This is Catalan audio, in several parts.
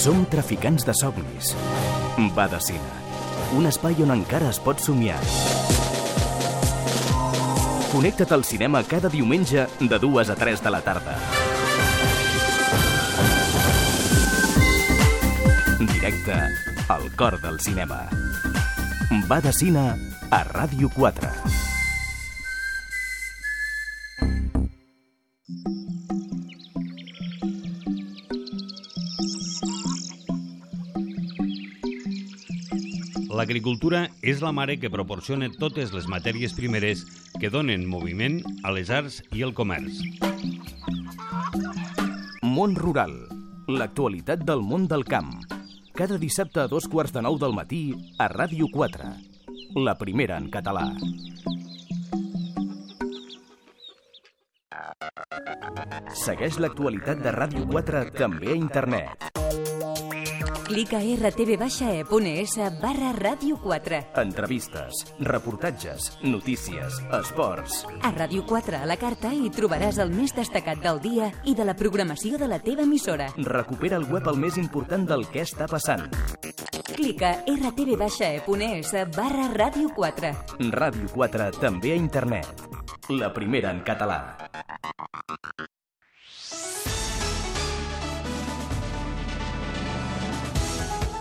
Som traficants de somnis. Cine. Un espai on encara es pot somiar. Connecta't al cinema cada diumenge de 2 a 3 de la tarda. Directe al cor del cinema. Cine a Ràdio 4. L'agricultura és la mare que proporciona totes les matèries primeres que donen moviment a les arts i el comerç. Món Rural. L'actualitat del món del camp. Cada dissabte a dos quarts de nou del matí a Ràdio 4. La primera en català. Segueix l'actualitat de Ràdio 4 també a internet. Clica a rtv-e.es barra ràdio 4. Entrevistes, reportatges, notícies, esports. A Ràdio 4 a la carta hi trobaràs el més destacat del dia i de la programació de la teva emissora. Recupera al web el més important del que està passant. Clica a rtv-e.es barra ràdio 4. Ràdio 4 també a internet. La primera en català.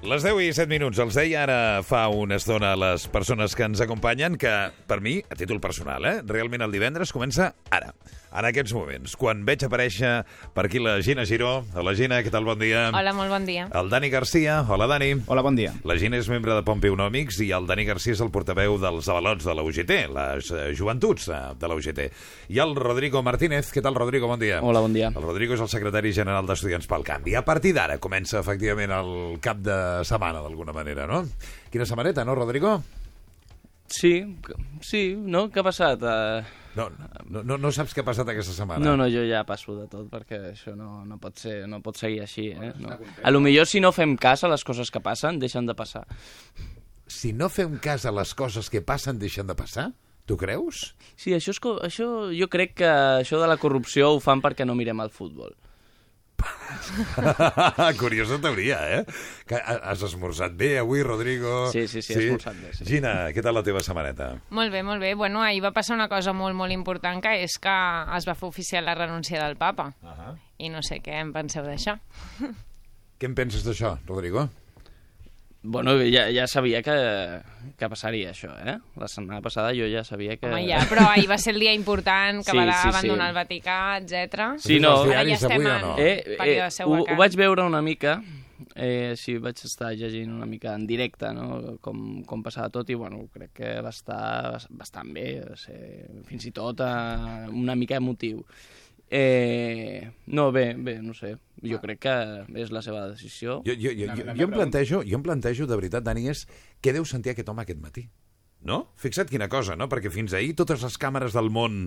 Les 10 i 7 minuts. Els deia ara fa una estona a les persones que ens acompanyen que, per mi, a títol personal, eh, realment el divendres comença ara, en aquests moments. Quan veig aparèixer per aquí la Gina Giró. Hola, Gina, què tal? Bon dia. Hola, molt bon dia. El Dani Garcia. Hola, Dani. Hola, bon dia. La Gina és membre de Pompeu Nòmics i el Dani Garcia és el portaveu dels avalots de la UGT, les eh, joventuts eh, de la UGT. I el Rodrigo Martínez. Què tal, Rodrigo? Bon dia. Hola, bon dia. El Rodrigo és el secretari general d'Estudiants pel Canvi. A partir d'ara comença, efectivament, el cap de setmana, d'alguna manera, no? Quina setmaneta, no, Rodrigo? Sí, sí, no? Què ha passat? Uh... No, no, no, no saps què ha passat aquesta setmana? No, no, jo ja passo de tot, perquè això no, no, pot, ser, no pot seguir així. Eh? No. A lo millor si no fem cas a les coses que passen, deixen de passar. Si no fem cas a les coses que passen, deixen de passar? Tu creus? Sí, això, és, això jo crec que això de la corrupció ho fan perquè no mirem el futbol. Curiosa teoria, eh? Que ha- has esmorzat bé avui, Rodrigo? Sí, sí, sí, he esmorzat bé, sí. Gina, què tal la teva setmaneta? Molt bé, molt bé. Bueno, ahir va passar una cosa molt, molt important, que és que es va fer oficial la renúncia del papa. Uh -huh. I no sé què en penseu d'això. Què en penses d'això, Rodrigo? Bueno, ja, ja sabia que, que passaria això, eh? La setmana passada jo ja sabia que... Home, ja, però ahir va ser el dia important, que Sí, va sí, sí. abandonar el Vaticà, etc. Sí, no. Ara ja estem en no? Eh, eh, període ho, seu ho vaig veure una mica, eh, sí, vaig estar llegint una mica en directe, no?, com, com passava tot, i, bueno, crec que va estar bas- bastant bé, va ser, fins i tot eh, una mica emotiu. Eh, no, bé, bé, no sé, jo crec que és la seva decisió. Jo, jo, jo, jo, jo, em plantejo, jo em plantejo, de veritat, Dani, és què deu sentir aquest home aquest matí? No? Fixa't quina cosa, no? Perquè fins ahir totes les càmeres del món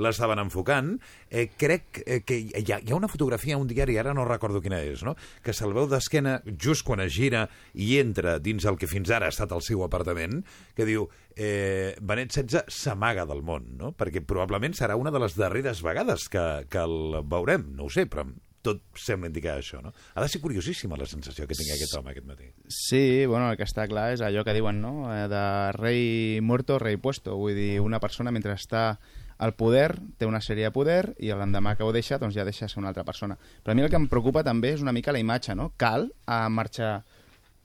l'estaven enfocant. Eh, crec eh, que hi ha, hi ha una fotografia a un diari, ara no recordo quina és, no? que se'l veu d'esquena just quan es gira i entra dins el que fins ara ha estat el seu apartament, que diu eh, Benet XVI s'amaga del món, no? perquè probablement serà una de les darreres vegades que, que el veurem, no ho sé, però tot sembla indicar això, no? Ha de ser curiosíssima la sensació que tingui aquest home aquest matí. Sí, bueno, el que està clar és allò que diuen, no? Eh, De rei muerto, rei puesto. Vull dir, una persona mentre està al poder té una sèrie de poder i l'endemà que ho deixa, doncs ja deixa ser una altra persona. Però a mi el que em preocupa també és una mica la imatge, no? Cal a marxar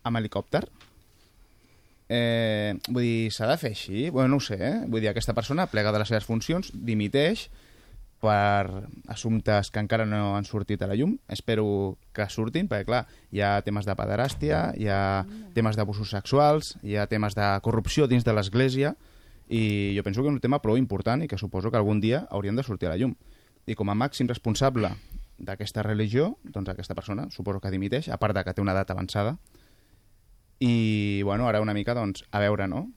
amb helicòpter? Eh, vull dir, s'ha de fer així? Bueno, no ho sé, eh? Vull dir, aquesta persona plega de les seves funcions, dimiteix per assumptes que encara no han sortit a la llum. Espero que surtin, perquè, clar, hi ha temes de pederàstia, hi ha temes d'abusos sexuals, hi ha temes de corrupció dins de l'Església, i jo penso que és un tema prou important i que suposo que algun dia haurien de sortir a la llum. I com a màxim responsable d'aquesta religió, doncs aquesta persona suposo que dimiteix, a part de que té una edat avançada, i bueno, ara una mica doncs, a veure no?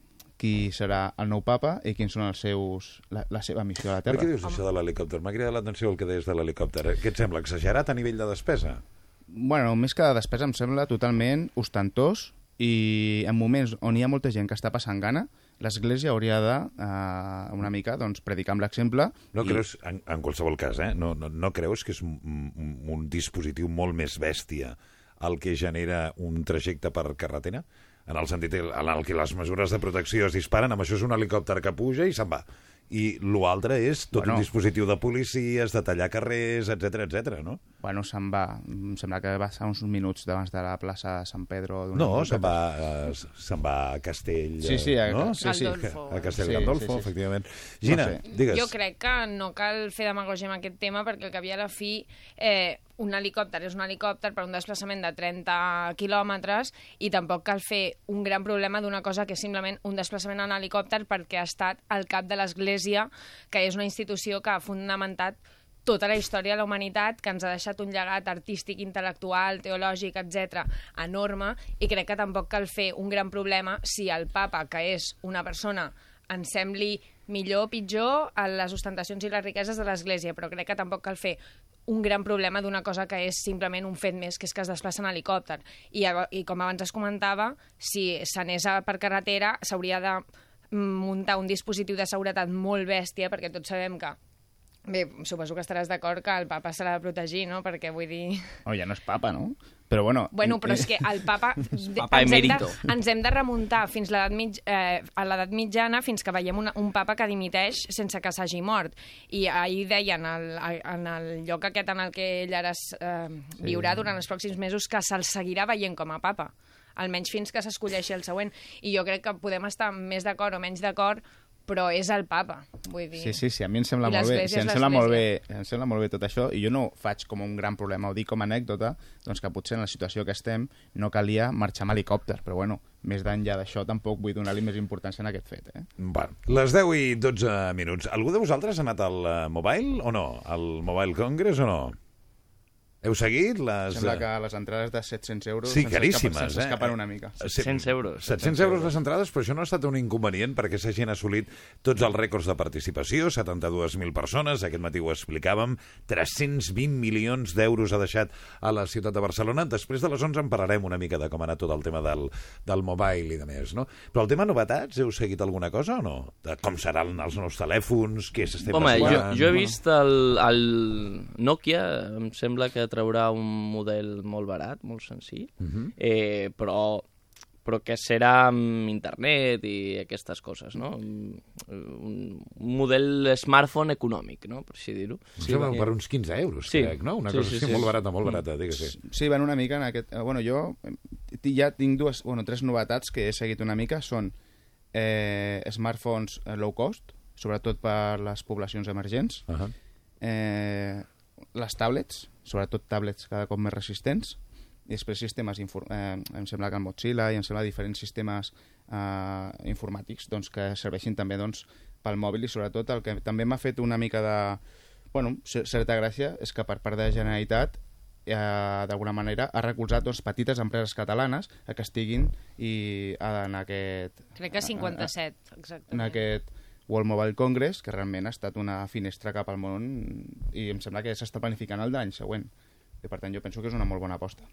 Qui serà el nou papa i quins són els seus, la, la seva missió a la Per Terra. què dius això de l'helicòpter? M'ha cridat l'atenció el que deies de l'helicòpter. Què et sembla, exagerat a nivell de despesa? Bueno, més que de despesa em sembla totalment ostentós i en moments on hi ha molta gent que està passant gana, l'Església hauria de, eh, una mica, doncs, predicar amb l'exemple. No i- creus, en, en qualsevol cas, eh? no, no, no creus que és un, un, un dispositiu molt més bèstia el que genera un trajecte per carretera? En el sentit en el que les mesures de protecció es disparen, amb això és un helicòpter que puja i se'n va. I l'altre és tot Bueno. un dispositiu de policies, de tallar carrers, etc etc. no? Bueno, se'n va. Em sembla que va ser uns minuts davant de la plaça de Sant Pedro. No, se'n va, se'n va a Castell... Sí, sí, a- eh, no? sí, sí. A Castell Sí, Gandolfo, sí, sí. efectivament. Gina, sé. digues. Jo crec que no cal fer demagogia amb aquest tema perquè el que havia a la fi eh, un helicòpter és un helicòpter per un desplaçament de 30 quilòmetres i tampoc cal fer un gran problema d'una cosa que és simplement un desplaçament en helicòpter perquè ha estat el cap de l'Església, que és una institució que ha fonamentat tota la història de la humanitat, que ens ha deixat un llegat artístic, intel·lectual, teològic, etc enorme, i crec que tampoc cal fer un gran problema si el papa, que és una persona ens sembli millor o pitjor a les ostentacions i les riqueses de l'Església, però crec que tampoc cal fer un gran problema d'una cosa que és simplement un fet més, que és que es desplaça en helicòpter. I, i com abans es comentava, si s'anés per carretera s'hauria de muntar un dispositiu de seguretat molt bèstia, perquè tots sabem que Bé, suposo que estaràs d'acord que el papa se l'ha de protegir, no? Perquè vull dir... Oh, ja no és papa, no? Però bueno... Bueno, però és que el papa... Papa ens, hem de, ens hem de remuntar fins l'edat mig, eh, a l'edat mitjana fins que veiem una, un papa que dimiteix sense que s'hagi mort. I ahir deien, el, en el lloc aquest en el que ell ara es, eh, viurà durant els pròxims mesos, que se'l seguirà veient com a papa almenys fins que s'escolleixi el següent. I jo crec que podem estar més d'acord o menys d'acord, però és el papa, vull dir... Sí, sí, sí, a mi em sembla molt bé. Sí, em, sembla molt bé em sembla molt bé tot això, i jo no faig com un gran problema, ho dic com a anècdota, doncs que potser en la situació que estem no calia marxar amb helicòpter, però bueno, més d'enllà d'això tampoc vull donar-li més importància en aquest fet. Eh? Bueno, les 10 i 12 minuts. Algú de vosaltres ha anat al uh, Mobile o no? Al Mobile Congress o no? Heu seguit les... Sembla eh, que les entrades de 700 euros Sí, caríssimes, escapen, se'ns eh? una mica. Eh, 700 euros. 700 euros les entrades, però això no ha estat un inconvenient perquè s'hagin assolit tots els rècords de participació, 72.000 persones, aquest matí ho explicàvem, 320 milions d'euros ha deixat a la ciutat de Barcelona. Després de les 11 en parlarem una mica de com ha anat tot el tema del, del mobile i de més, no? Però el tema novetats, heu seguit alguna cosa o no? De com seran els nous telèfons, què s'estem Home, jo, jo he vist el, el Nokia, em sembla que traurà un model molt barat, molt senzill, eh, però però que serà amb internet i aquestes coses, no? Un, un model smartphone econòmic, no? Per així dir-ho. Em sembla per uns 15 euros, Sí. crec, no? Una Sí, cosa sí, sí. molt barata, molt barata, digues. Sí, van una mica en aquest... eh, Bueno, jo eh, ja tinc dues, bueno, tres novetats que he seguit una mica. Són eh, smartphones eh, low cost, sobretot per les poblacions emergents. Uh -huh. eh, les tablets, sobretot tablets cada cop més resistents, i després sistemes, eh, em sembla que el Mozilla i em sembla diferents sistemes eh, informàtics doncs, que serveixin també doncs, pel mòbil i sobretot el que també m'ha fet una mica de bueno, cer- certa gràcia és que per part de la Generalitat eh, d'alguna manera ha recolzat doncs, petites empreses catalanes a que estiguin i en aquest Crec que 57, en exactament. aquest World Mobile Congress, que realment ha estat una finestra cap al món i em sembla que s'està planificant el d'any següent. I per tant jo penso que és una molt bona aposta.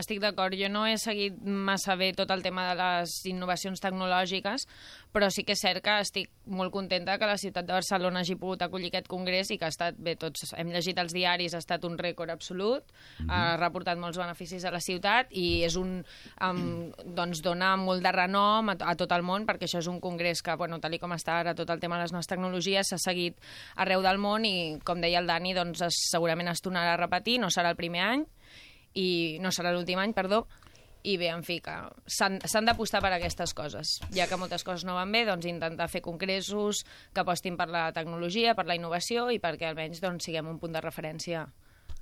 Estic d'acord, jo no he seguit massa bé tot el tema de les innovacions tecnològiques, però sí que és cert que estic molt contenta que la ciutat de Barcelona hagi pogut acollir aquest congrés i que ha estat, bé, tots hem llegit els diaris, ha estat un rècord absolut, ha reportat molts beneficis a la ciutat i és un, um, doncs dona molt de renom a, a tot el món perquè això és un congrés que, bueno, tal i com està ara tot el tema de les noves tecnologies s'ha seguit arreu del món i, com deia el Dani, doncs es, segurament es tornarà a repetir, no serà el primer any, i no serà l'últim any, perdó, i bé, en fi, que s'han d'apostar per aquestes coses. Ja que moltes coses no van bé, doncs intentar fer congressos que apostin per la tecnologia, per la innovació i perquè almenys doncs, siguem un punt de referència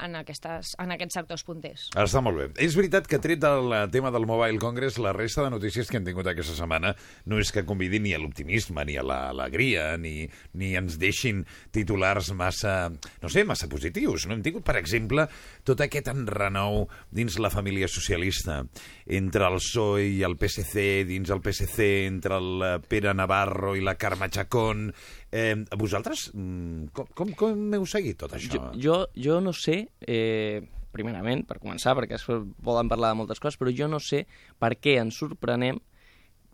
en, aquestes, en aquests sectors punters. Està molt bé. És veritat que tret del eh, tema del Mobile Congress, la resta de notícies que hem tingut aquesta setmana no és que convidin ni a l'optimisme, ni a l'alegria, ni, ni ens deixin titulars massa, no sé, massa positius. No hem tingut, per exemple, tot aquest enrenou dins la família socialista, entre el PSOE i el PSC, dins el PSC, entre el eh, Pere Navarro i la Carme Chacón... Eh, vosaltres, mm, com, com, com heu seguit tot això? Jo, jo, jo no sé, eh, primerament, per començar, perquè després poden parlar de moltes coses, però jo no sé per què ens sorprenem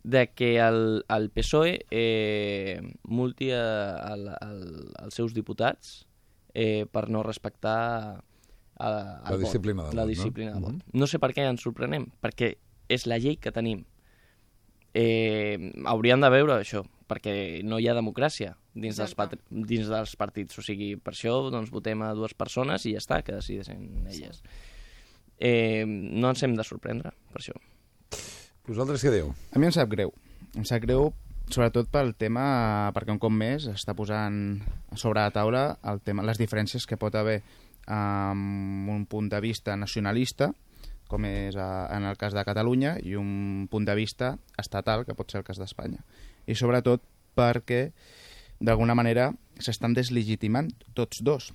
de que el, el PSOE eh, multi a, a, a, als seus diputats eh, per no respectar a, La disciplina de la vot, no? disciplina de vot. Mhm. No sé per què ens sorprenem, perquè és la llei que tenim. Eh, hauríem de veure això, perquè no hi ha democràcia dins dels, dins dels partits. O sigui, per això doncs, votem a dues persones i ja està, que decideixen elles. Eh, no ens hem de sorprendre, per això. Vosaltres què diu? A mi em sap greu. Em sap greu sobretot pel tema, perquè un cop més està posant sobre la taula el tema, les diferències que pot haver amb un punt de vista nacionalista, com és a, en el cas de Catalunya, i un punt de vista estatal, que pot ser el cas d'Espanya. I sobretot perquè, d'alguna manera, s'estan deslegitimant tots dos.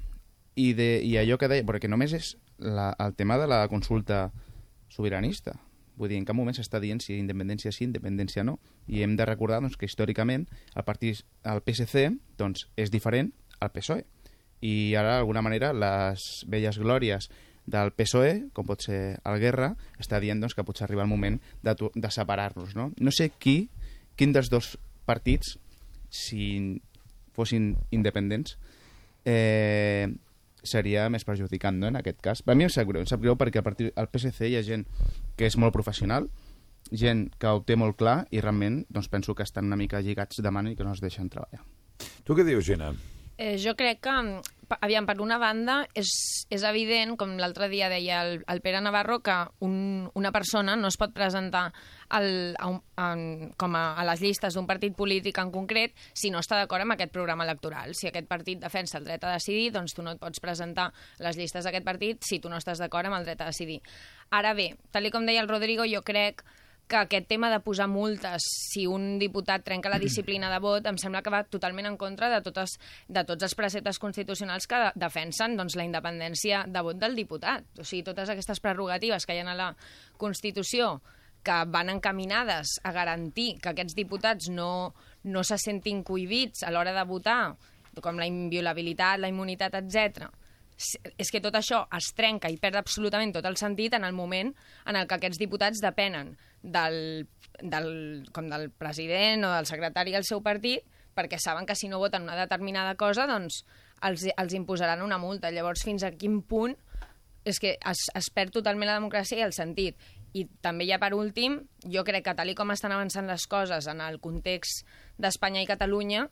I, de, I allò que deia, perquè només és la, el tema de la consulta sobiranista. Vull dir, en cap moment s'està dient si independència sí, independència no. I hem de recordar doncs, que històricament el, partit, el PSC doncs, és diferent al PSOE. I ara, d'alguna manera, les velles glòries del PSOE, com pot ser el Guerra, està dient doncs, que potser arriba el moment de, de separar-los. No? no sé qui, quin dels dos partits, si fossin independents, eh, seria més perjudicant no, en aquest cas. Per mi em sap greu, em sap greu perquè a partir al PSC hi ha gent que és molt professional, gent que ho té molt clar i realment doncs, penso que estan una mica lligats de mano i que no es deixen treballar. Tu què dius, Gina? Eh, jo crec que, mm, aviam, per una banda, és, és evident, com l'altre dia deia el, el Pere Navarro, que un, una persona no es pot presentar al, a, un, a, com a, a les llistes d'un partit polític en concret si no està d'acord amb aquest programa electoral. Si aquest partit defensa el dret a decidir, doncs tu no et pots presentar les llistes d'aquest partit si tu no estàs d'acord amb el dret a decidir. Ara bé, tal com deia el Rodrigo, jo crec que aquest tema de posar multes si un diputat trenca la disciplina de vot em sembla que va totalment en contra de, totes, de tots els preceptes constitucionals que de, defensen doncs, la independència de vot del diputat. O sigui, totes aquestes prerrogatives que hi ha a la Constitució que van encaminades a garantir que aquests diputats no, no se sentin cohibits a l'hora de votar, com la inviolabilitat, la immunitat, etc és que tot això es trenca i perd absolutament tot el sentit en el moment en el que aquests diputats depenen del, del, com del president o del secretari del seu partit perquè saben que si no voten una determinada cosa doncs els, els imposaran una multa. Llavors, fins a quin punt és que es, es perd totalment la democràcia i el sentit. I també ja per últim, jo crec que tal com estan avançant les coses en el context d'Espanya i Catalunya,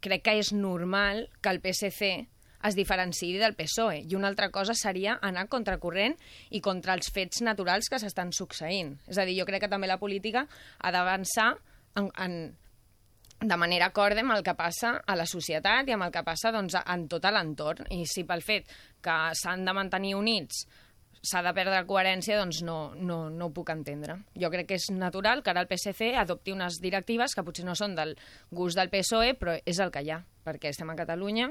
crec que és normal que el PSC es diferenciï del PSOE. I una altra cosa seria anar contracorrent i contra els fets naturals que s'estan succeint. És a dir, jo crec que també la política ha d'avançar en, en, de manera acorda amb el que passa a la societat i amb el que passa doncs, en tot l'entorn. I si pel fet que s'han de mantenir units s'ha de perdre coherència, doncs no, no, no ho puc entendre. Jo crec que és natural que ara el PSC adopti unes directives que potser no són del gust del PSOE, però és el que hi ha, perquè estem a Catalunya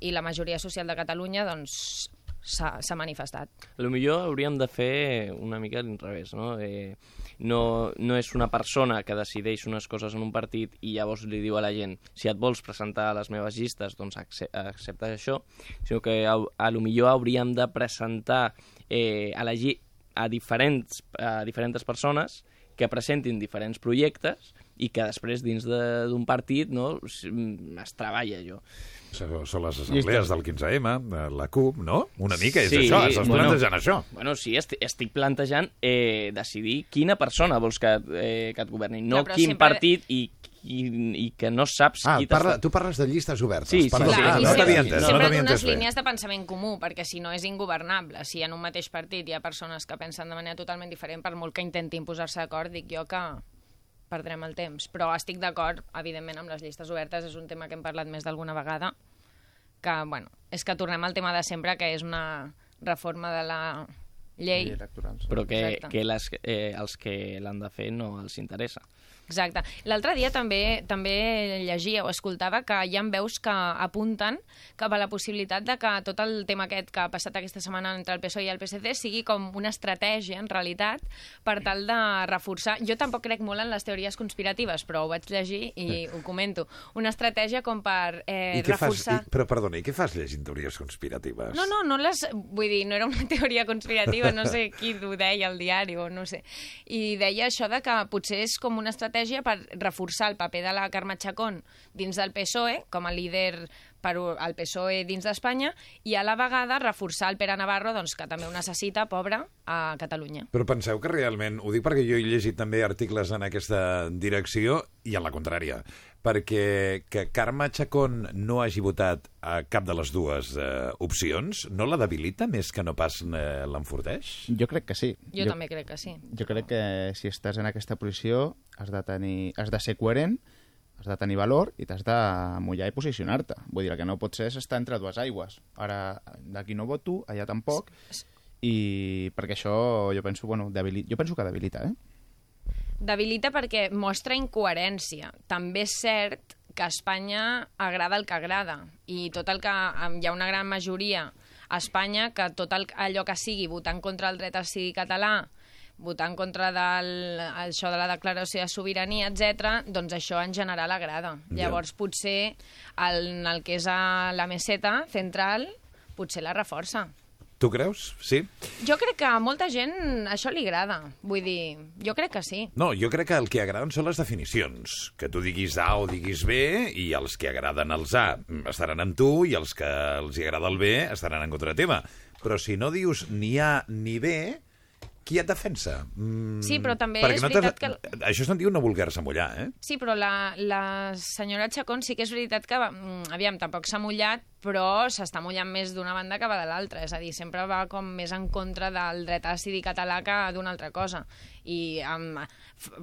i la majoria social de Catalunya doncs, s'ha manifestat. Lo millor hauríem de fer una mica a l'inrevés, no? Eh, no? No és una persona que decideix unes coses en un partit i llavors li diu a la gent si et vols presentar a les meves llistes, doncs acce- acceptes això, sinó que a, a lo millor hauríem de presentar eh, a, la, a, diferents, a diferents persones que presentin diferents projectes i que després dins de- d'un partit no, es, es treballa allò. Són les assemblees del 15M, de la CUP, no? Una mica és Sí, això, estàs bueno. plantejant això. Bueno, sí, estic, estic plantejant eh, decidir quina persona vols que, eh, que et governi, no però quin sempre- partit i, i, i que no saps Ah, qui parla, tu parles de llistes obertes. Sí, sí, Parla, sí, Clar, sí, no sí, t'havia sí, entès, no sempre bé. línies de pensament comú, perquè si no és ingovernable. Si en un mateix partit hi ha persones que pensen de manera totalment diferent, per molt que intentin posar-se d'acord, dic jo que perdrem el temps. Però estic d'acord, evidentment, amb les llistes obertes, és un tema que hem parlat més d'alguna vegada, que, bueno, és que tornem al tema de sempre, que és una reforma de la llei. electorals. Però que, Exacte. que les, eh, els que l'han de fer no els interessa. Exacte. L'altre dia també també llegia o escoltava que hi ha veus que apunten cap a la possibilitat de que tot el tema aquest que ha passat aquesta setmana entre el PSOE i el PSC sigui com una estratègia, en realitat, per tal de reforçar... Jo tampoc crec molt en les teories conspiratives, però ho vaig llegir i ho comento. Una estratègia com per eh, I què fas, reforçar... i, però perdona, i què fas llegint teories conspiratives? No, no, no les... Vull dir, no era una teoria conspirativa, no sé qui ho deia al diari o no sé. I deia això de que potser és com una estratègia estratègia per reforçar el paper de la Carme Chacón dins del PSOE, com a líder per al PSOE dins d'Espanya, i a la vegada reforçar el Pere Navarro, doncs, que també ho necessita, pobre, a Catalunya. Però penseu que realment, ho dic perquè jo he llegit també articles en aquesta direcció i en la contrària, perquè que Carme Chacón no hagi votat a cap de les dues eh, opcions no la debilita més que no pas eh, l'enforteix? Jo crec que sí. Jo, jo també crec que sí. Jo crec que si estàs en aquesta posició has de, tenir, has de ser coherent, has de tenir valor i t'has de mullar i posicionar-te. Vull dir, el que no pot ser és estar entre dues aigües. Ara, d'aquí no voto, allà tampoc, i perquè això jo penso, bueno, debilita, jo penso que debilita, eh? Debilita perquè mostra incoherència. També és cert que a Espanya agrada el que agrada i tot el que hi ha una gran majoria a Espanya que tot el, allò que sigui votar en contra del dret a sigui català votar en contra del, això de la declaració de sobirania, etc, doncs això en general agrada. Ja. Llavors, potser el, el que és a la meseta central, potser la reforça. Tu creus? Sí? Jo crec que a molta gent això li agrada. Vull dir, jo crec que sí. No, jo crec que el que agraden són les definicions. Que tu diguis A o diguis B, i els que agraden els A estaran amb tu, i els que els hi agrada el B estaran en contra teva. Però si no dius ni A ni B, qui et defensa? Mm, Sí, però també és no veritat que- Això se'n diu no voler-se mullar, eh? Sí, però la, la senyora Chacón sí que és veritat que, mm, aviam, tampoc s'ha mullat, però s'està mullant més d'una banda que va de l'altra. És a dir, sempre va com més en contra del dret a decidir català que d'una altra cosa. I um,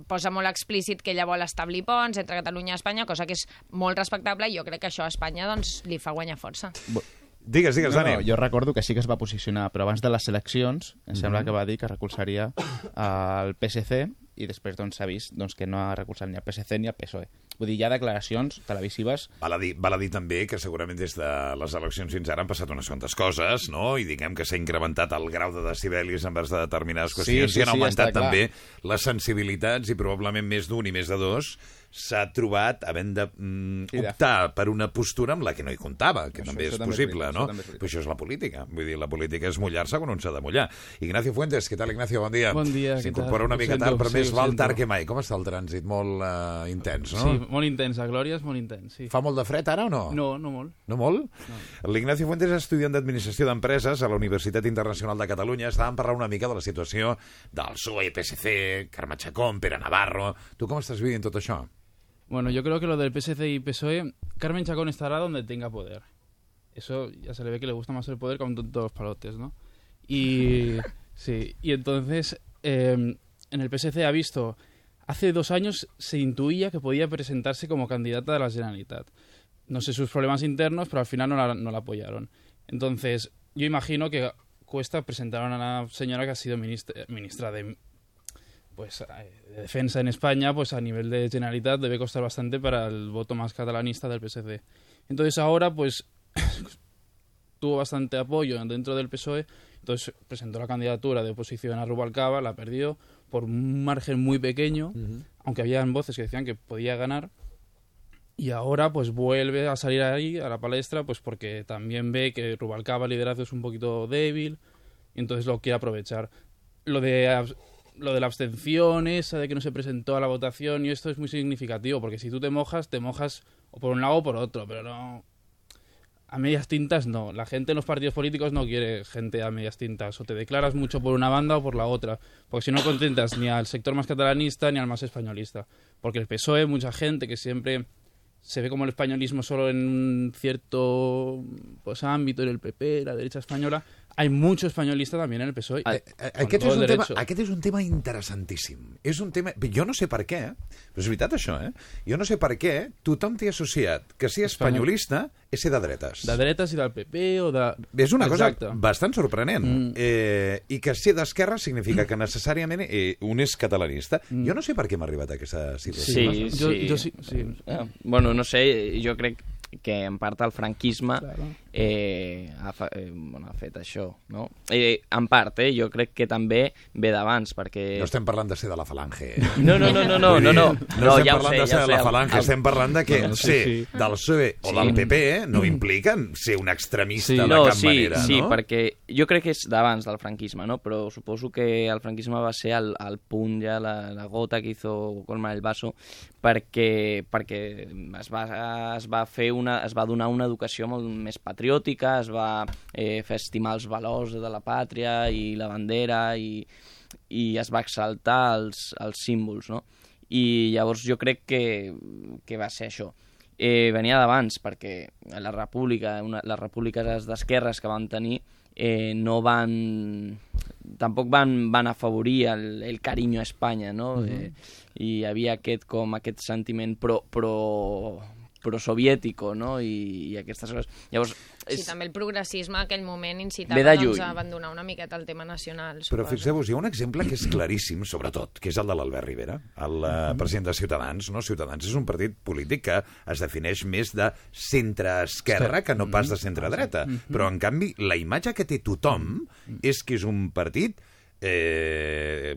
posa molt explícit que ella vol establir ponts entre Catalunya i Espanya, cosa que és molt respectable i jo crec que això a Espanya doncs, li fa guanyar força. Digues, digues, No, Dani. no, jo recordo que sí que es va posicionar, però abans de les eleccions em sembla Mhm. que va dir que recolzaria el PSC i després doncs, s'ha vist doncs, que no ha recolzat ni el PSC ni el PSOE. Vull dir, hi ha declaracions televisives Val a, dir, val a dir també que segurament des de les eleccions fins ara han passat unes quantes coses, no? I diguem que s'ha incrementat el grau de decibelis envers de determinades qüestions sí, i han sí, augmentat està clar. també les sensibilitats i probablement més d'un i més de dos s'ha trobat havent de mm, optar per una postura amb la que no hi comptava, que Això- també això és també és possible, veritat, no? això també és veritat. Però això és la política. Vull dir, la política és mullar-se quan un s'ha de mullar. Ignacio Fuentes, què tal, Ignacio? Bon dia. Bon dia, què S'incorpora tal? una mica tard, però sí, més val tard que mai. Com està el trànsit? Molt uh, intens, no? Sí, molt intens. A Glòria és molt intens, sí. Fa molt de fred ara o no? No, no molt. No molt? No. L'Ignacio Fuentes és estudiant d'Administració d'Empreses a la Universitat Internacional de Catalunya. Estàvem parlant una mica de la situació del PSOE, PSC, Carme Chacón, Pere Navarro... Tu com estàs vivint tot això? Bueno, yo creo que lo del PSC y PSOE, Carmen Chacón estará donde tenga poder. Eso ya se le ve que le gusta más el poder con todos los palotes, ¿no? Y sí, y entonces eh, en el PSC ha visto, hace dos años se intuía que podía presentarse como candidata de la Generalitat. No sé sus problemas internos, pero al final no la, no la apoyaron. Entonces, yo imagino que cuesta presentar a una señora que ha sido ministra, ministra de pues eh, de defensa en España, pues a nivel de Generalitat debe costar bastante para el voto más catalanista del PSC. Entonces ahora, pues tuvo bastante apoyo dentro del PSOE, entonces presentó la candidatura de oposición a Rubalcaba, la perdió por un margen muy pequeño, aunque habían voces que decían que podía ganar. Y ahora pues vuelve a salir ahí a la palestra pues porque también ve que Rubalcaba el liderazgo es un poquito débil y entonces lo quiere aprovechar. Lo de lo de la abstención esa de que no se presentó a la votación y esto es muy significativo porque si tú te mojas te mojas o por un lado o por otro, pero no a medias tintas no. La gente en los partidos políticos no quiere gente a medias tintas. O te declaras mucho por una banda o por la otra. Porque si no contentas ni al sector más catalanista ni al más españolista. Porque el PSOE, mucha gente que siempre se ve como el españolismo solo en un cierto pues, ámbito, en el PP, la derecha española. Hay mucho españolista también en el PSOE. Eh, eh, con Aquest és, un tema, aquest és un tema interessantíssim. És un tema... Jo no sé per què, però és veritat això, eh? Jo no sé per què tothom t'hi ha associat que ser espanyolista és ser de dretes. De dretes i del PP o de... És una cosa Exacte. bastant sorprenent. Mm. Eh, I que ser d'esquerra significa que necessàriament eh, un és catalanista. Jo no sé per què hem arribat a aquesta situació. Sí, Jo- sí. jo sí- sí. Eh, bueno, no sé, jo crec que en part el franquisme Claro. eh, ha, fa, eh, bueno, ha fet això, no? Eh, en part, eh, jo crec que també ve d'abans, perquè... No estem parlant de ser de la falange. eh? No, no, no, no, no, no, dir, no, no estem ja parlant sé, de ja ser ho de la falange, el- estem parlant de que Bueno, sí, ser sí. del PSOE o Sí. del PP eh, no impliquen ser un extremista Sí. de no, cap sí, manera, sí, no? perquè jo crec que és d'abans del franquisme, no? però suposo que el franquisme va ser el, el punt ja, la, la gota que hizo colmar el vaso, perquè, perquè es, va, es va fer una, es va donar una educació molt més patriòtica, es va eh, fer estimar els valors de la pàtria i la bandera i, i es va exaltar els, els símbols, no? I llavors jo crec que, que va ser això eh, venia d'abans, perquè la república, una, les repúbliques d'esquerres que van tenir eh, no van... tampoc van, van afavorir el, el carinyo a Espanya, no? Mhm. eh, I hi havia aquest, com aquest sentiment pro, pro, pro-soviètico, no? I, I aquestes coses. Llavors, Sí, és, també el progressisme en aquell moment incitava doncs, a abandonar una miqueta el tema nacional. Però suposo. fixeu-vos, hi ha un exemple que és claríssim, sobretot, que és el de l'Albert Rivera, el uh, president de Ciutadans. No? Ciutadans és un partit polític que es defineix més de centre-esquerra que no pas de centre-dreta. Però, en canvi, la imatge que té tothom és que és un partit eh,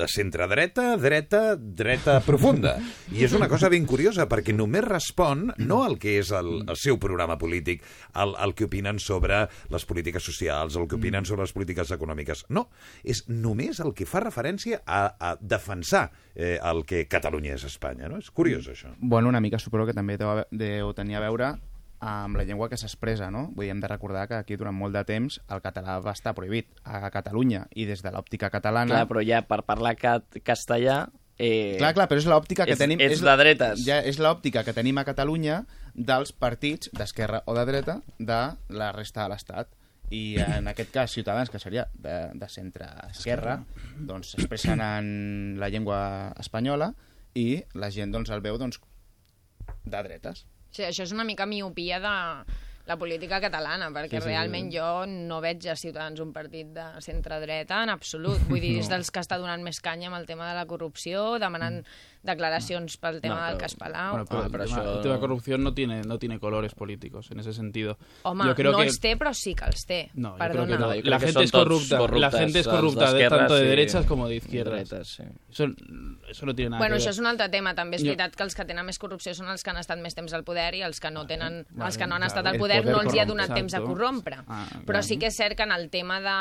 de centre-dreta, dreta, dreta profunda. I és una cosa ben curiosa, perquè només respon no al que és el, el seu programa polític, al, al que opinen sobre les polítiques socials, el que opinen sobre les polítiques econòmiques. No, és només el que fa referència a, a defensar eh, el que Catalunya és Espanya. No? És curiós, això. Bueno, una mica suposo que també deu, deu tenir a veure amb la llengua que s'expressa, no? Vull dir, hem de recordar que aquí durant molt de temps el català va estar prohibit a Catalunya i des de l'òptica catalana... clar, però ja per parlar cat, castellà... Eh, Clar, clar, però és l'òptica que ets- tenim... ets és la- dretes. Ja és l'òptica que tenim a Catalunya dels partits d'esquerra o de dreta de la resta de l'Estat. I en aquest cas, Ciutadans, que seria de, de centre-esquerra, doncs s'expressen en la llengua espanyola i la gent doncs, el veu doncs, de dretes. Sí, això és una mica miopia de la política catalana, perquè Sí, sí, realment sí. jo no veig a Ciutadans un partit de centre-dreta en absolut. Vull dir, és dels que està donant més canya amb el tema de la corrupció, demanant declaracions pel tema No, del però- cas Palau. Bueno, pero Ah, el, pero tema, eso- el tema de corrupción no tiene, no tiene colores políticos en ese sentido. Home, yo creo no que... els té, però sí que els té. No, yo Perdona. creo que no. No, yo creo la que gente son es todos corrupta. La gente es els corrupta de, tanto de i derechas como de izquierdas. Dretes, sí. Eso, eso no tiene nada Bueno, que això és un altre tema. També és Jo- veritat que els que tenen més corrupció són els que han estat més temps al poder i els que no tenen, vale, els que no han estat al El poder, poder no els hi ha donat temps a exacto. corrompre. Ah, Però sí que és cert que en el tema de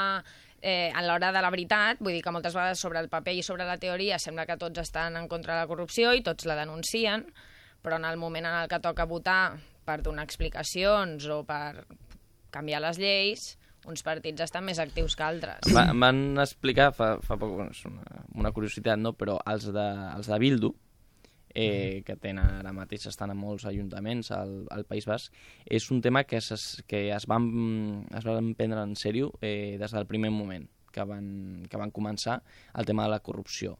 eh, a l'hora de la veritat, vull dir que moltes vegades sobre el paper i sobre la teoria sembla que tots estan en contra de la corrupció i tots la denuncien, però en el moment en el que toca votar per donar explicacions o per canviar les lleis, uns partits estan més actius que altres. Van explicar fa, fa poc, una, una curiositat, no? però els de, els de Bildu, eh, que tenen ara mateix estan en molts ajuntaments al, al País Basc, és un tema que, es, que es, van, es van prendre en sèrio eh, des del primer moment que van, que van començar el tema de la corrupció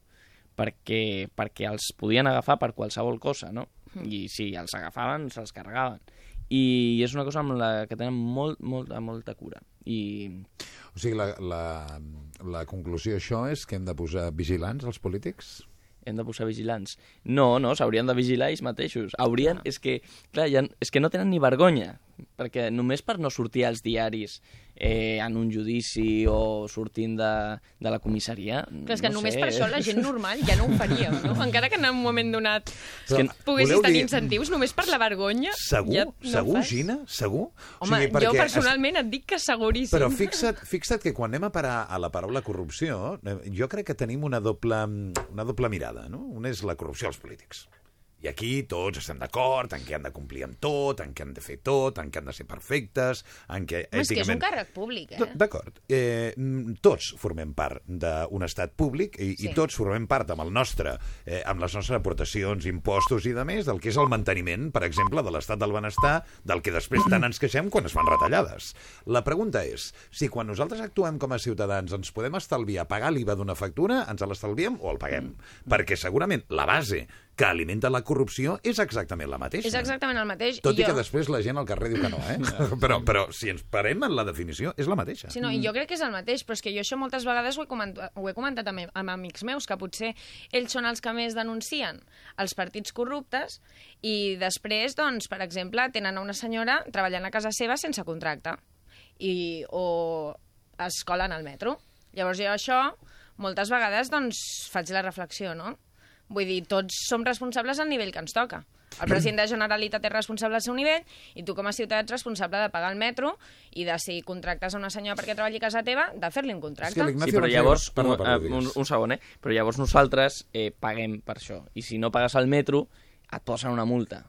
perquè, perquè els podien agafar per qualsevol cosa, no? I si els agafaven, se'ls carregaven. I és una cosa amb la que tenen molt, molt, molta cura. I O sigui, la, la, la conclusió d'això és que hem de posar vigilants als polítics? Hem de posar vigilants. No, no, s'haurien de vigilar ells mateixos. Haurien, és que, clar, ja, és que no tenen ni vergonya, perquè només per no sortir als diaris eh, en un judici o sortint de, de la comissaria... Però és que no només sé, per això la gent normal ja no ho faria, no? Encara que en un moment donat Però, poguessis tenir dir- incentius, només per la vergonya Segur? ja no segur. Gina? Segur? Home, jo perquè es- personalment et dic que seguríssim. Però fixa't, fixa't que quan anem a parar a la paraula corrupció, eh, jo crec que tenim una doble, una doble mirada. No? Una és la corrupció als polítics. I aquí tots estem d'acord en què han de complir amb tot, en què han de fer tot, en què han de ser perfectes, en què Home, és que és un èticament... càrrec públic, eh? D'acord. Eh, mm, tots formem part d'un estat públic i, Sí. i tots formem part amb el nostre, eh, amb les nostres aportacions, impostos i de més, del que és el manteniment, per exemple, de l'estat del benestar, del que després tant ens queixem quan es fan retallades. La pregunta és, si quan nosaltres actuem com a ciutadans ens podem estalviar pagar l'IVA d'una factura, ens l'estalviem o el paguem? Perquè segurament la base que alimenta la corrupció és exactament la mateixa. És exactament el mateix. Tot i, jo... que després la gent al carrer diu que no, eh? però, però si ens parem en la definició, és la mateixa. Sí, no, i jo crec que és el mateix, però és que jo això moltes vegades ho he comentat, ho he comentat amb, amb amics meus, que potser ells són els que més denuncien els partits corruptes i després, doncs, per exemple, tenen una senyora treballant a casa seva sense contracte i, o es colen al metro. Llavors jo això, moltes vegades, doncs, faig la reflexió, no? Vull dir, tots som responsables al nivell que ens toca. El president de la Generalitat és responsable al seu nivell i tu com a ciutadà ets responsable de pagar el metro i de si contractes a una senyora perquè treballi a casa teva, de fer-li un contracte. Sí, l'Ignacio però llavors, Perdó, un, perdó, un, un segon, eh? Però llavors nosaltres eh, paguem per això. I si no pagues el metro, et posen una multa.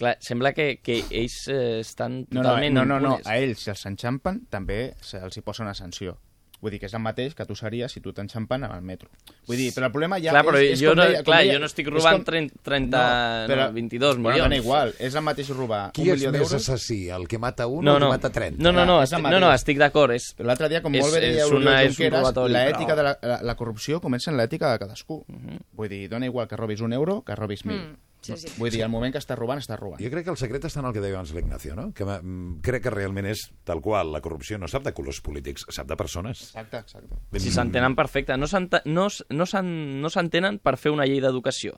Clar, sembla que, que ells eh, estan No, no, totalment no, no, no, a ells, si els enxampen, també se'ls hi posa una sanció. Vull dir que és el mateix que tu series si tu t'enxampen amb el metro. Vull dir, però el problema ja clar, però és, és jo, com no, deia, com clar, deia, jo no estic és robant com- 30, 30 no, 22 Bueno, milions. dona igual, és el mateix robar Qui un és milió més d'euros... assassí, el que mata un no, o el no. que mata 30? No, no, no, és el estic, no, no, estic d'acord. És, Però l'altre dia, com És- molt bé deia és Oriol és Junqueras, l'ètica però- de la, la, la corrupció comença en l'ètica de cadascú. Vull dir, dona igual que robis un euro que robis mil. Mm, sí, sí. Vull dir, el moment que estàs robant, estàs robant. Jo crec que el secret està en el que deia abans l'Ignacio, no? Que mm, crec que realment és tal qual. La corrupció no sap de colors polítics, sap de persones. Exacte, exacte. Si s'entenen perfecte. No s'ente- no no s'entenen per fer una llei d'educació.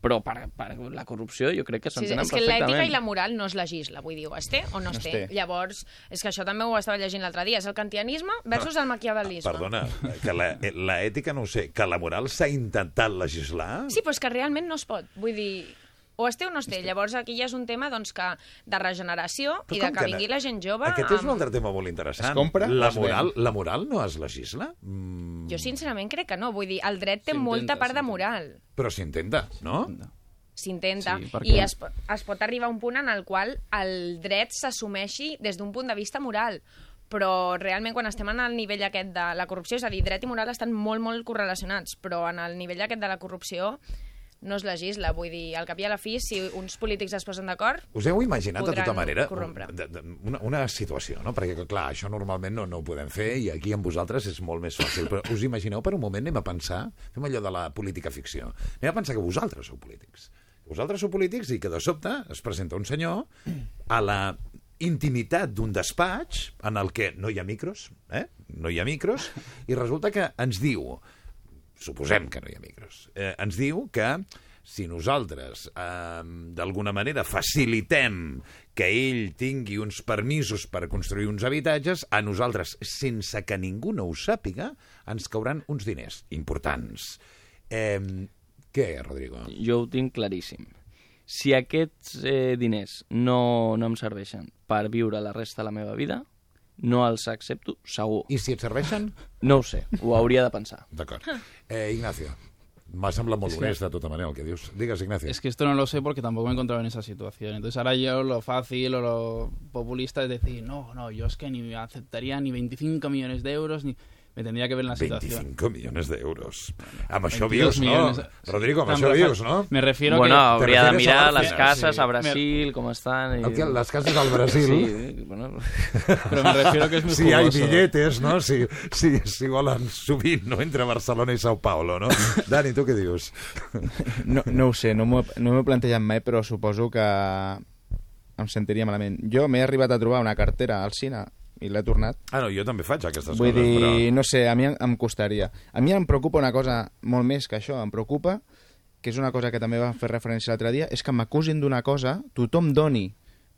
Però per, per la corrupció jo crec que Sí, s'entenen és que l'ètica perfectament. i la moral no es legisla, vull dir, o es té o no es No es té. té. Llavors, és que això també ho estava llegint l'altre dia, és el kantianisme versus el maquiavelisme. Perdona, que la, eh, la ètica no ho sé, que la moral s'ha intentat legislar? Sí, però és que realment no es pot. Vull dir, o es té o no es té. Llavors aquí ja és un tema doncs, que de regeneració Però i de que que no? vingui la gent jove... Aquest és un amb- altre tema molt interessant. Es compra la moral, la moral no es legisla? Mm, Jo sincerament crec que no. Vull dir, el dret té molta part de moral. Però s'intenta, no? S'intenta. Sí, perquè- I es, es pot arribar a un punt en el qual el dret s'assumeixi des d'un punt de vista moral però realment quan estem en el nivell aquest de la corrupció, és a dir, dret i moral estan molt, molt correlacionats, però en el nivell aquest de la corrupció no es legisla. Vull dir, al cap i a la fi, si uns polítics es posen d'acord, Us heu imaginat, de tota manera, corrompre. de, de, una, una situació, no? Perquè, clar, això normalment no, no ho podem fer i aquí amb vosaltres és molt més fàcil. Però us imagineu, per un moment, anem a pensar, fem allò de la política ficció, anem a pensar que vosaltres sou polítics. Vosaltres sou polítics i que de sobte es presenta un senyor a la intimitat d'un despatx en el que no hi ha micros, eh? no hi ha micros, i resulta que ens diu, suposem que no hi ha micros, eh, ens diu que si nosaltres eh, d'alguna manera facilitem que ell tingui uns permisos per construir uns habitatges, a nosaltres, sense que ningú no ho sàpiga, ens cauran uns diners importants. Eh, què, Rodrigo? Jo ho tinc claríssim. Si aquests eh, diners no, no em serveixen per viure la resta de la meva vida, no els accepto, segur. I si et serveixen? No ho sé, ho hauria de pensar. D'acord. Eh, Ignacio, m'ha semblat molt honest de tota manera el que dius. Digues, Ignacio. Es que esto no lo sé porque tampoco me he encontrado en esa situación. Entonces ahora yo lo fácil o lo populista es decir, no, no, yo es que ni aceptaría ni 25 millones de euros, ni... Me tendría que ver en la situación. 25 milions d'euros. Amb això 22 vius, no? millones. Rodrigo, amb No, això me vius, no? Me refiero bueno, que... hauria de mirar les cases Sí. a Brasil, com estan... I... Les cases del Brasil... Sí, bueno... Pero me refiero que es muy Si hi ha jugoso. billetes, no? Si, si, si volen sovint, no? Entre Barcelona i Sao Paulo, no? Dani, tu què dius? No, no ho sé, no m'ho no he plantejat mai, però suposo que em sentiria malament. Jo m'he arribat a trobar una cartera al cine i l'he tornat. Ah, no, jo també faig aquestes Vull coses, dir, però... no sé, a mi em, em costaria. A mi em preocupa una cosa molt més que això, em preocupa, que és una cosa que també va fer referència l'altre dia, és que m'acusin d'una cosa, tothom doni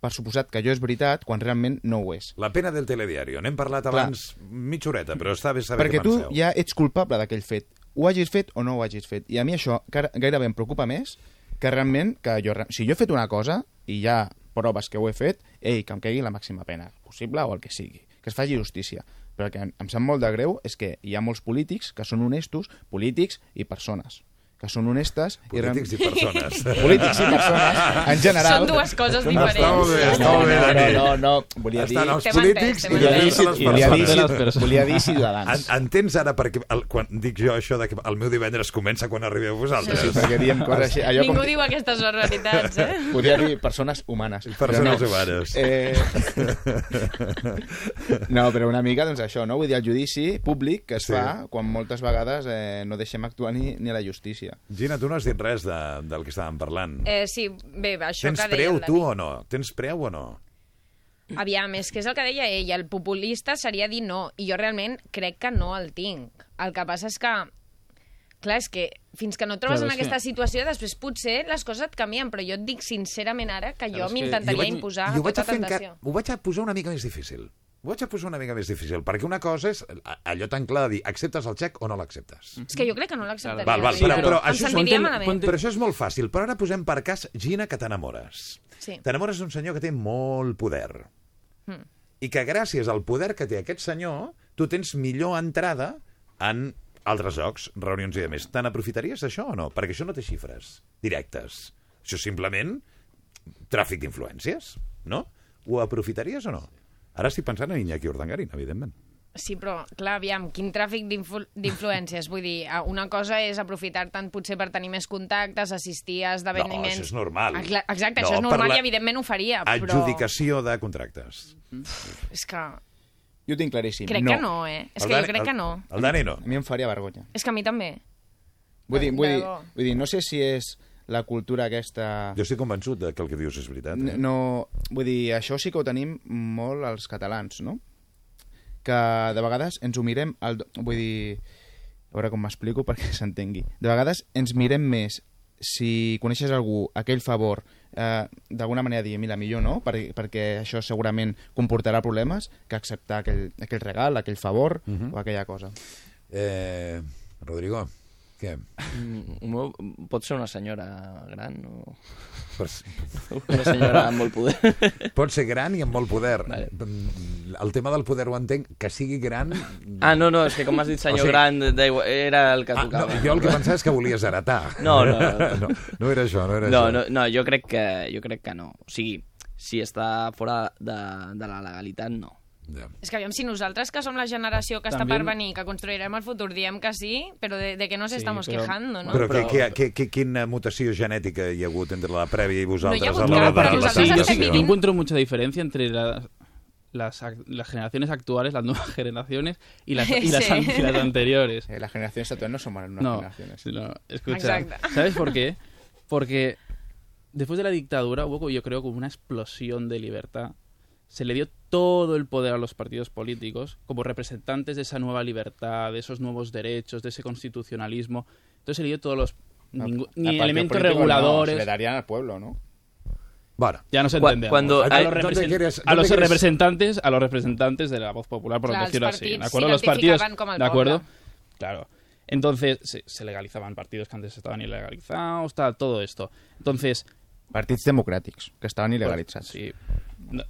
per suposat que allò és veritat, quan realment no ho és. La pena del telediario. N'hem parlat Clar. abans mitja horeta, però està bé saber Perquè què tu penseu. ja ets culpable d'aquell fet. Ho hagis fet o no ho hagis fet. I a mi això gairebé em preocupa més que realment que jo, si jo he fet una cosa i ha proves que ho he fet, ei, que em caigui la màxima pena possible o el que sigui, que es faci justícia. Però el que em, sap molt de greu és que hi ha molts polítics que són honestos, polítics i persones que són honestes Polítics i... i persones. polítics i persones, en general... Són dues coses Està molt diferents. bé, està molt bé, no, Dani. no, no, no, volia dir... Estan els polítics i les volia dir, persones. volia dir En, ciutadans. entens ara perquè el, quan dic jo això de que el meu divendres comença quan arribeu vosaltres? Sí, perquè diem coses així. Allò Ningú com... diu aquestes barbaritats, eh? Podria dir persones humanes. Persones no. humanes. Eh... No, però una mica, doncs això, no? Vull dir, el judici públic que es Sí. fa quan moltes vegades eh, no deixem actuar ni, ni a la justícia. Dia. Gina, tu no has dit res de, del que estàvem parlant. Eh, sí, bé, això Tens que preu, tu, o no? Tens preu o no? Aviam, és que és el que deia ell, el populista seria dir no, i jo realment crec que no el tinc. El que passa és que, clar, és que fins que no et trobes Clar, en és que- aquesta situació, després potser les coses et canvien, però jo et dic sincerament ara que jo m'intentaria Jo vaig- imposar jo ho vaig tota a fer tentació. encara- Ho vaig a posar una mica més difícil. Ho vaig a posar una mica més difícil, perquè una cosa és allò tan clar de dir acceptes el xec o no l'acceptes. És que jo crec que no l'acceptaria. Val, val, Sí, però, però però, això, és, però això és molt fàcil. Però ara posem per cas, Gina, que t'enamores. Sí. T'enamores d'un senyor que té molt poder. Mm. I que gràcies al poder que té aquest senyor, tu tens millor entrada en altres jocs, reunions i demés. Te n'aprofitaries d'això o no? Perquè això no té xifres directes. Això és simplement tràfic d'influències, no? Ho aprofitaries o no? Ara estic pensant en Iñaki Urdangarín, evidentment. Sí, però, clar, aviam, quin tràfic d'influ- d'influències? Vull dir, eh, una cosa és aprofitar-te'n potser per tenir més contactes, assistir a esdeveniments... No, això és normal. Ah, Exacte, No, això és normal la i evidentment ho faria, però Adjudicació de contractes. és que Jo ho tinc claríssim. crec no. que no, eh? És El que Dani- jo crec que el- no. El Dani no. A mi em faria vergonya. És que a mi també. Vull dir, vull dir, vull dir no sé si és la cultura aquesta... Jo estic convençut de que el que dius és veritat. Eh? No, vull dir, això sí que ho tenim molt els catalans, no? Que de vegades ens ho mirem... Al, vull dir, a veure com m'explico perquè s'entengui. De vegades ens mirem més si coneixes algú, aquell favor, eh, d'alguna manera dir, mira, millor no, per, perquè això segurament comportarà problemes, que acceptar aquell, aquell regal, aquell favor uh -huh. o aquella cosa. Eh, Rodrigo, què? Mm, Pot ser una senyora gran o Per... una senyora amb molt poder. Pot ser gran i amb molt poder. Vale. Mm, El tema del poder ho entenc. Que sigui gran... Ah, no, no, és que com has dit senyor O sigui- gran, d'aigua- era el que Ah, no, tocava. jo el que pensava és que volies heretar. No, no, no. no, no era això, no era No, això. no, no, jo crec que, jo crec que no. O sigui, si està fora de, de la legalitat, no. Ja. És que aviam, si nosaltres, que som la generació que està També- per venir, que construirem el futur, diem que sí, però de, de què nos Sí, estamos però- quejando, no? Però, Però- que, que, que, quina mutació genètica hi ha hagut entre la prèvia i vosaltres? No hi ha hagut a cap, l'hora de però la nosaltres Sí, yo, estem sí, yo encuentro mucha diferencia entre las, las, las generaciones actuales, las nuevas generaciones y las, y las, Sí. an- y las anteriores. Eh, las generaciones actuales no son malas unas No, generaciones. no, escucha. Exacto. ¿Sabes por qué? Porque después de la dictadura hubo, yo creo, como una explosión de libertad. Se le dio todo el poder a los partidos políticos como representantes de esa nueva libertad, de esos nuevos derechos, de ese constitucionalismo. Entonces se le dio todos los No, ningú- a ni partidos elementos políticos no, reguladores. se le darían al pueblo, ¿no? Bueno, Ya nos entendemos. cuando a, hay- los ¿dónde represent- quieres- a los dónde quieres- representantes, a los representantes de la voz popular, por Claro, decirlo los así. partidos ¿De acuerdo? se Los partidos, identificaban como el ¿de acuerdo? Claro. Entonces se, se legalizaban partidos que antes estaban ilegalizados, tal, todo esto. Entonces, Partits democràtics, que estaven il·legalitzats. sí, no-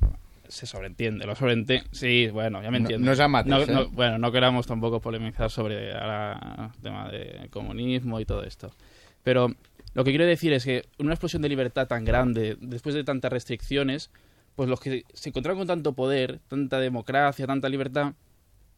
se sobreentiende, lo sobreentiende. Sí, bueno, ya me entiendo. no es No- no- eh? bueno, no queramos tampoco polemizar sobre ahora el tema de comunismo y todo esto. Pero lo que quiero decir es que una explosión de libertad tan grande, después de tantas restricciones, pues los que se encontraron con tanto poder, tanta democracia, tanta libertad,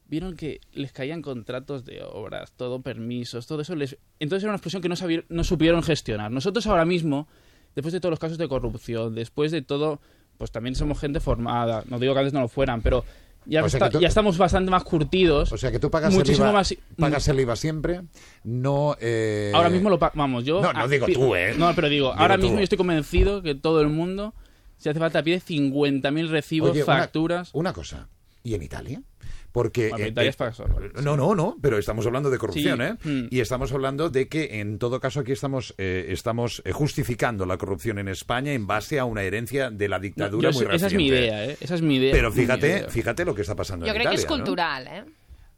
vieron que les caían contratos de obras, todo permisos, todo eso. Les... Entonces era una explosión que no, no supieron gestionar. Nosotros ahora mismo, después de todos los casos de corrupción, después de todo, pues también somos gente formada. No digo que antes no lo fueran, pero ya, O sea está- que tú- ya estamos bastante más curtidos. o sea que tú pagas el IVA, más. pagas el IVA siempre, no... eh, Ahora mismo lo pa- vamos, yo No, no digo tú, ¿eh? No, pero digo, Digo ahora tú. mismo yo estoy convencido que todo el mundo si hace falta pide 50.000 recibos, Oye, una- facturas. Una, cosa, ¿y en Italia? Porque... Eh, Italia eh, es para solo, No, no, no, pero estamos hablando de corrupción, Sí, ¿eh? mm. Y estamos hablando de que, en todo caso, aquí estamos, eh, estamos eh, justificando la corrupción en España en base a una herencia de la No, dictadura yo muy sé- esa es mi idea, ¿eh? Esa es mi idea. Pero fíjate, idea. fíjate lo que está pasando Jo en crec que Italia, és ¿no? cultural, eh?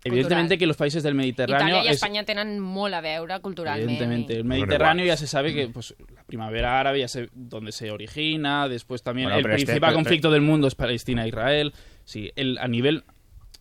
Evidentemente Cultural. que los países del Mediterráneo... Italia i es- Espanya tenen molt a veure culturalment. Evidentemente, el Mediterráneo ya se sabe que pues la primavera árabe ya sé dónde se origina, después también Bueno, el este- principal conflicto del mundo es Palestina e Israel. Sí, el, a nivel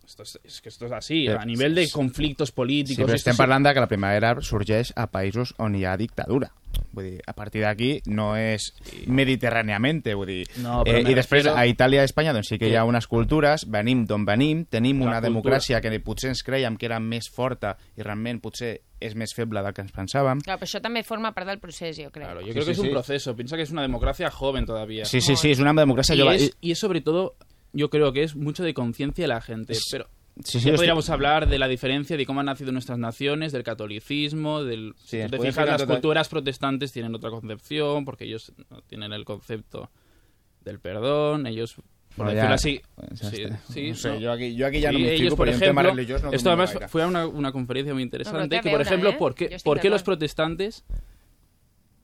esto es, es que esto es así, Pero- a nivel de sí, conflictos Sí, políticos. però esto estem sí- parlant de que la primavera sorgeix a països on hi ha dictadura. Vull dir, a partir d'aquí no és mediterràniamente, vull dir. No, però eh, I després refiero- a Itàlia i a Espanya doncs sí que hi ha unes cultures, venim d'on venim, tenim La una cultura. democràcia que potser ens creiem que era més forta i realment potser és més feble del que ens pensàvem. Clar, però això també forma part del procés, jo crec. Claro, yo Sí, creo sí, que es un sí. proceso. Piensa que es una democracia joven todavía. Sí, sí, sí, és una democràcia y, jove. es, y es sobre todo, yo creo que es mucho de conciencia de la gente. Pero Sí, sí, podríamos estoy- hablar de la diferencia de cómo han nacido nuestras naciones, del catolicismo, del... Sí, si te fijas, las total- culturas protestantes tienen otra concepción, porque ellos no tienen el concepto del perdón, ellos, por Bueno, decirlo así... ya sí, está. sí, No sé, no. yo aquí- yo aquí ya no me ellos, explico, por en ejemplo, religioso no esto además fue a una, una conferencia muy interesante, que por ejemplo, eh? ¿por qué, por qué los protestantes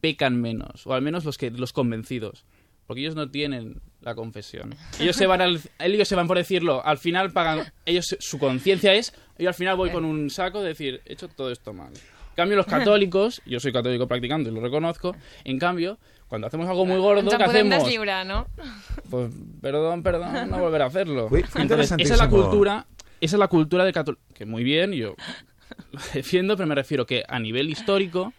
pecan menos? O al menos los que los convencidos. Porque ellos no tienen la confesión. Ellos se van al, ellos se van por decirlo, al final pagan, ellos su conciencia es, yo al final voy con un saco de decir, he hecho todo esto mal. En cambio los católicos, yo soy católico practicante y lo reconozco, en cambio, cuando hacemos algo muy gordo, ¿qué hacemos? deslliurar, no? Pues perdón, perdón, no volver a hacerlo. Uy, Entonces, esa es la cultura, esa es la cultura de católico, que muy bien, yo lo defiendo, pero me refiero que a nivel histórico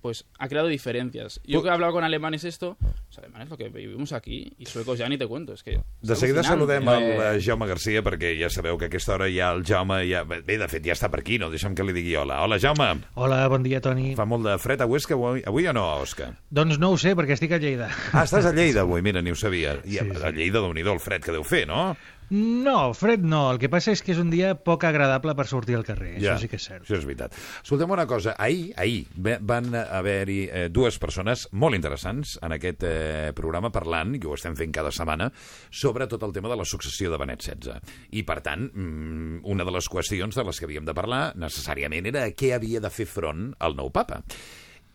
pues ha creado diferencias. Yo que he hablado con alemanes esto, los alemanes lo que vivimos aquí i suecos ja ni te cuento, és que... De seguida saludem el eh, Jaume Garcia, perquè ja sabeu que a aquesta hora ja el Jaume... Ja... Bé, de fet, ja està per aquí, no? Deixa'm que li digui hola. Hola, Jaume. Hola, bon dia, Toni. Fa molt de fred a Huesca avui, avui o no, Òscar? Doncs no ho sé, perquè estic a Lleida. Ah, estàs a Lleida avui, mira, ni ho sabia. I Sí, a, sí. a Lleida, déu nhi el fred que deu fer, no? No, fred no. El que passa és que és un dia poc agradable per sortir al carrer. Ja, Això sí que és cert. Això és veritat. Escoltem una cosa. Ahir, ahir van haver-hi eh, dues persones molt interessants en aquest eh, programa parlant, i ho estem fent cada setmana, sobre tot el tema de la successió de Benet XVI. I, per tant, mm, una de les qüestions de les que havíem de parlar necessàriament era a què havia de fer front el nou papa.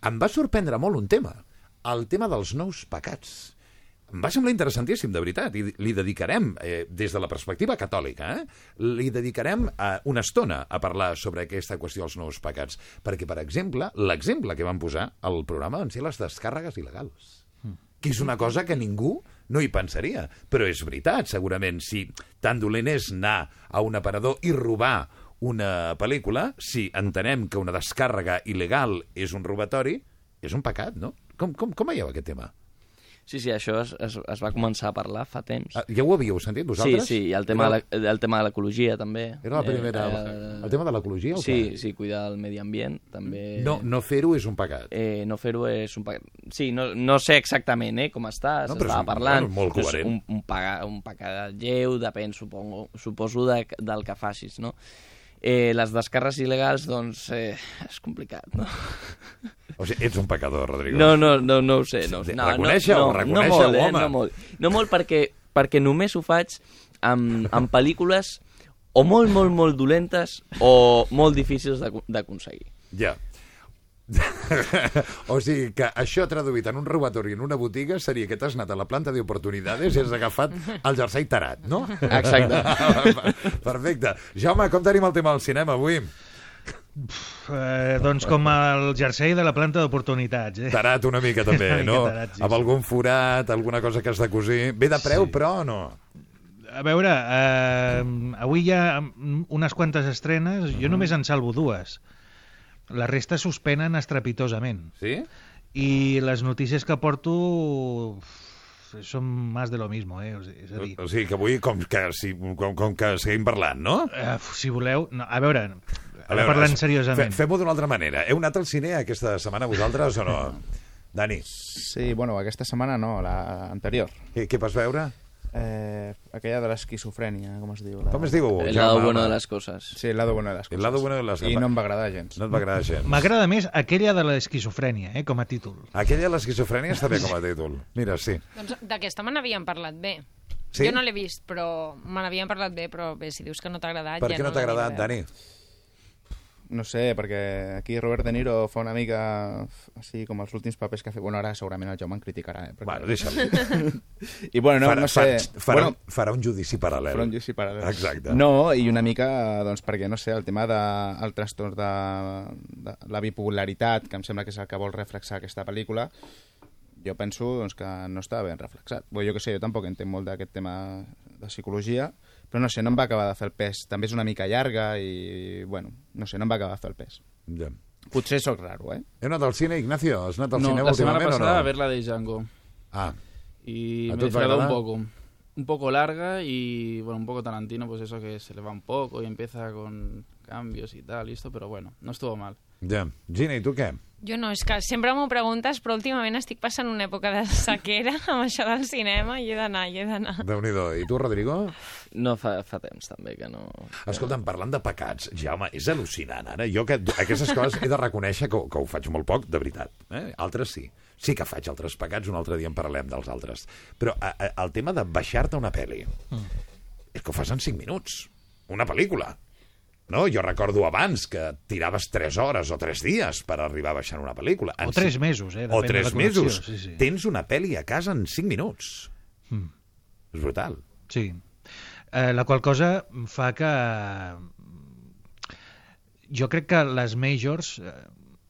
Em va sorprendre molt un tema, el tema dels nous pecats. Em va semblar interessantíssim, de veritat, i li dedicarem, eh, des de la perspectiva catòlica, eh, li dedicarem eh, una estona a parlar sobre aquesta qüestió dels nous pecats, perquè, per exemple, l'exemple que van posar al programa van ser les descàrregues il·legals, que és una cosa que ningú no hi pensaria, però és veritat, segurament, si tan dolent és anar a un aparador i robar una pel·lícula, si entenem que una descàrrega il·legal és un robatori, és un pecat, no? Com, com, com veieu aquest tema? Sí, sí, això es, es, es va començar a parlar fa temps. Ah, Ja ho havíeu sentit, sí, vosaltres? sí, i el tema, Era- la, el tema de l'ecologia també. Era la primera... Eh, el tema de l'ecologia o Sí, què? sí, cuidar el medi ambient també... No, no fer-ho és un pecat. Eh, no fer-ho és un pecat. Sí, no, no sé exactament eh, com està, No, s'estava parlant. bueno, molt No és coherent. un, un, paga, un pecat lleu, depèn, supongo, suposo, de, del que facis, no? Eh, les descàrregues il·legals, doncs, eh, és complicat, no? O sigui, ets un pecador, Rodrigo. No, no, no, no ho sé. No, no, reconèixer-ho, no, no, reconèixer-ho, no molt, eh, home. no molt. No molt perquè, perquè només ho faig amb, amb pel·lícules o molt, molt, molt dolentes o molt difícils d'aco- d'aconseguir. Ja. o sigui que això traduït en un robatori en una botiga seria que t'has anat a la planta d'oportunitats i has agafat el jersei tarat, no? Exacte. Perfecte. Jaume, com tenim el tema del cinema avui? Eh, doncs com el jersei de la planta d'oportunitats. Eh? Tarat una mica també, Una mica no? tarat, sí, Amb algun forat, alguna cosa que has de cosir. Ve de preu, Sí. però o no? A veure, eh, avui hi ha unes quantes estrenes, jo només en salvo dues. La resta suspenen estrepitosament. Sí? I les notícies que porto són més de lo mismo, eh? O sigui, és a dir, O sigui que avui, com que, si, com, com que seguim parlant, no? eh, si voleu... No, a veure, A ara parlant seriosament. Fe, Fem-ho d'una altra manera. Heu anat al cine aquesta setmana vosaltres o no? Dani, Sí, bueno, aquesta setmana no, la anterior. què, què vas veure? Eh, aquella de l'esquizofrènia, com es diu? La... Com es diu? El lado bueno de les coses. Sí, el lado bueno de les coses. El lado bueno de les I no em va agradar gens. No et va agradar gens. M'agrada més aquella de l'esquizofrènia, eh, com a títol. Aquella de l'esquizofrènia està bé com a títol. Mira, sí. Doncs d'aquesta me n'havien parlat bé. Sí? Jo no l'he vist, però me n'havien parlat bé, però bé, si dius que no t'ha agradat... Per ja què no t'ha l'aniré a agradat. Dani? No sé, perquè aquí Robert De Niro fa una mica així com els últims papers que ha fet. Bueno, ara segurament el Jaume em criticarà. Eh? Perquè... Bueno, deixa'l. I bueno, no, farà, no sé... farà, farà, bueno, farà un judici paral·lel. Farà un judici paral·lel. Exacte. No, i una mica, doncs, perquè, no sé, el tema del de, el trastorn de, de la bipolaritat, que em sembla que és el que vol reflexar aquesta pel·lícula, jo penso doncs, que no està ben reflexat. Bé, jo que sé, jo tampoc entenc molt d'aquest tema de psicologia, però no sé, no em va acabar de fer el pes. També és una mica llarga i, bueno, no sé, no em va acabar de fer el pes. Ja. Potser sóc raro, eh? Heu anat al cine, Ignacio? Has anat al No, cine la semana últimament pasada o a no? ver la de Django. Ah, Y ¿A me defraudó un poco. Un poco larga y, bueno, un poco Tarantino, pues eso que se le va un poco y empieza con cambios y tal, listo, pero bueno, no estuvo mal. Ja. Gina, i tu què? Jo no, és que sempre m'ho preguntes, però últimament estic passant una època de sequera amb això del cinema i he d'anar, i he d'anar. déu nhi I tu, Rodrigo? No, fa, fa temps també que no... Escolta'm, parlant de pecats, Jaume, és al·lucinant, ara. Jo que aquestes coses he de reconèixer que, que ho faig molt poc, de veritat. Eh? Altres sí. Sí que faig altres pecats, un altre dia en parlem dels altres. Però a, a, el tema de baixar-te una pel·li, mm. és que ho fas en 5 minuts. Una pel·lícula. No? Jo recordo abans que tiraves 3 hores o 3 dies per arribar a baixar una pel·lícula. En O 3 mesos, eh? O depèn de la 3 connexió, mesos. Sí, sí. Tens una pel·li a casa en 5 minuts. Mm. És brutal. Sí. Eh, la qual cosa fa que... Jo crec que les majors eh,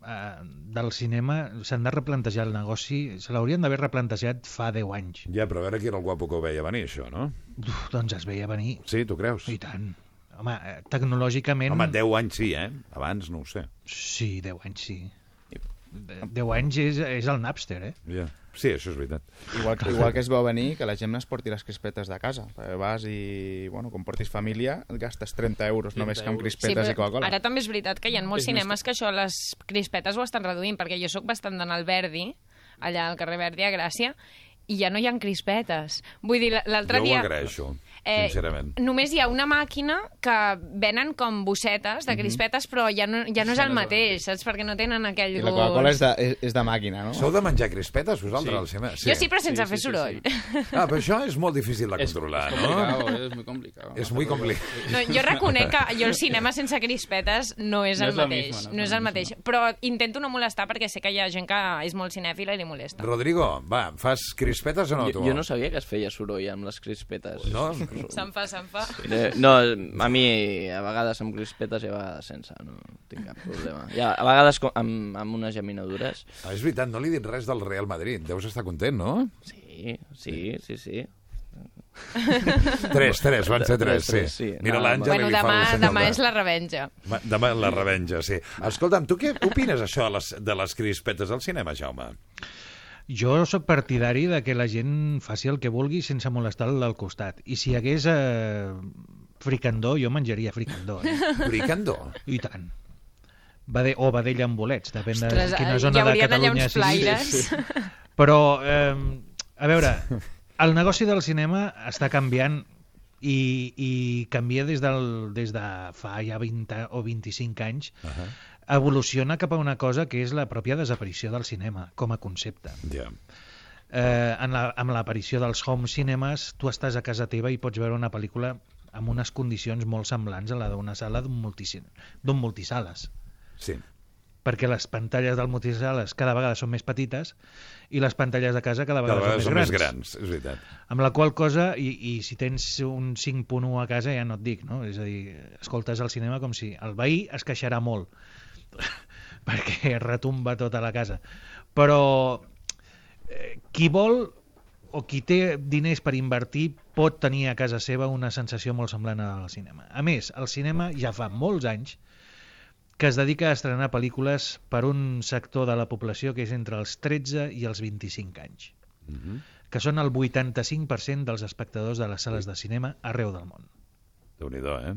eh, del cinema s'han de replantejar el negoci, se l'haurien d'haver replantejat fa 10 anys. Ja, però a veure qui era el guapo que ho veia venir, això, no? Uf, doncs es veia venir. Sí, tu creus? I tant. Home, eh, tecnològicament... Home, 10 anys sí, eh? Abans no ho sé. Sí, 10 anys sí. 10 anys és, és el Napster, eh? Ja. Sí, això és veritat. Igual, que- igual que es veu venir que la gent es porti les crispetes de casa. Perquè vas i, bueno, com portis família, et gastes 30 euros només que amb crispetes i Coca-Cola. ara també és veritat que hi ha molts És més cinemes que això, les crispetes ho estan reduint, perquè jo sóc bastant d'anar al Verdi, allà al carrer Verdi, a Gràcia, i ja no hi ha crispetes. Vull dir, l'altre Jo ho dia... Eh, sincerament. Només hi ha una màquina que venen com bossetes Mhm. de crispetes, però ja no, ja no és el mateix, saps? Perquè no tenen aquell I la gust. Coca-Cola és, de, és, és de màquina, no? Sou de menjar crispetes, vosaltres, Sí. al cinema? Jo sí, però sense fer soroll. Ah, però això és molt difícil de controlar, es no? complicado, es muy complicado. És muy complicat. No, jo reconec que jo el cinema sense crispetes no és No el és mateix. no no és és el mateix. Però intento no molestar perquè sé que hi ha gent que és molt cinèfila i li molesta. Rodrigo, va, fas crispetes o no, tu? Jo, jo no sabia que es feia soroll amb les crispetes. No? Se'n fa, se'n fa. No, a mi a vegades amb crispetes i a vegades sense, no tinc cap problema. Ja, a vegades com- amb, amb unes geminadures. Ah, és veritat, no li he dit res del Real Madrid. Deus estar content, no? Sí, sí, sí, sí. Tres, tres, van ser tres, Tres, sí. sí. Mira No, l'Àngel Bueno, i li fa demà, el senyal demà de- és la revenja. Demà la revenja, sí. Escolta'm, tu què opines això de les, de les crispetes al cinema, Jaume? Jo sóc partidari de que la gent faci el que vulgui sense molestar el del costat. I si hi hagués eh, fricandó, jo menjaria fricandó. Eh? Fricandó? I tant. Bade o vedella amb bolets, depèn de Ostres, quina zona de Catalunya uns flaires. sigui. Però, eh, a veure, el negoci del cinema està canviant i, i canvia des, del, des de fa ja 20 o 25 anys Uh -huh. Evoluciona cap a una cosa que és la pròpia desaparició del cinema com a concepte. Ja. Eh, en la, amb l'aparició dels home cinemes, tu estàs a casa teva i pots veure una pel·lícula amb unes condicions molt semblants a la d'una sala d'un multisales. Sí. Perquè les pantalles del multisales cada vegada són més petites i les pantalles de casa cada Cada vegada, vegada són més grans. grans, és veritat. Amb la qual cosa, i, i si tens un 5.1 a casa, ja no et dic, no? És a dir, escoltes el cinema com si el veí es queixarà molt perquè retumba tota la casa. Però eh, qui vol o qui té diners per invertir pot tenir a casa seva una sensació molt semblant al cinema. A més, el cinema ja fa molts anys que es dedica a estrenar pel·lícules per un sector de la població que és entre els 13 i els 25 anys Uh -huh. que són el 85% dels espectadors de les sales de cinema arreu del món. Déu-n'hi-do, eh?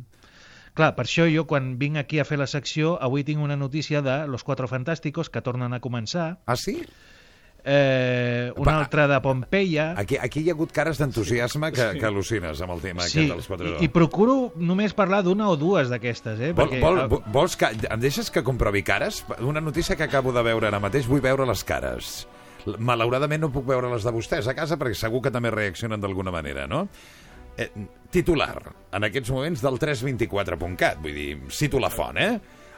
Clar, per això jo, quan vinc aquí a fer la secció, avui tinc una notícia de Los Cuatro Fantásticos, que tornen a començar. Ah, sí? Eh, una Va, altra de Pompeia. Aquí, aquí hi ha hagut cares d'entusiasme que, que al·lucines amb el tema Sí, aquest dels quatre i, i procuro només parlar d'una o dues d'aquestes, eh? Vol, perquè, vol, vol- vols que... Em deixes que comprovi cares? Una notícia que acabo de veure ara mateix, vull veure les cares. Malauradament no puc veure les de vostès a casa perquè segur que també reaccionen d'alguna manera, no? Eh, titular, en aquests moments del 324.cat, vull dir, cito la font, eh?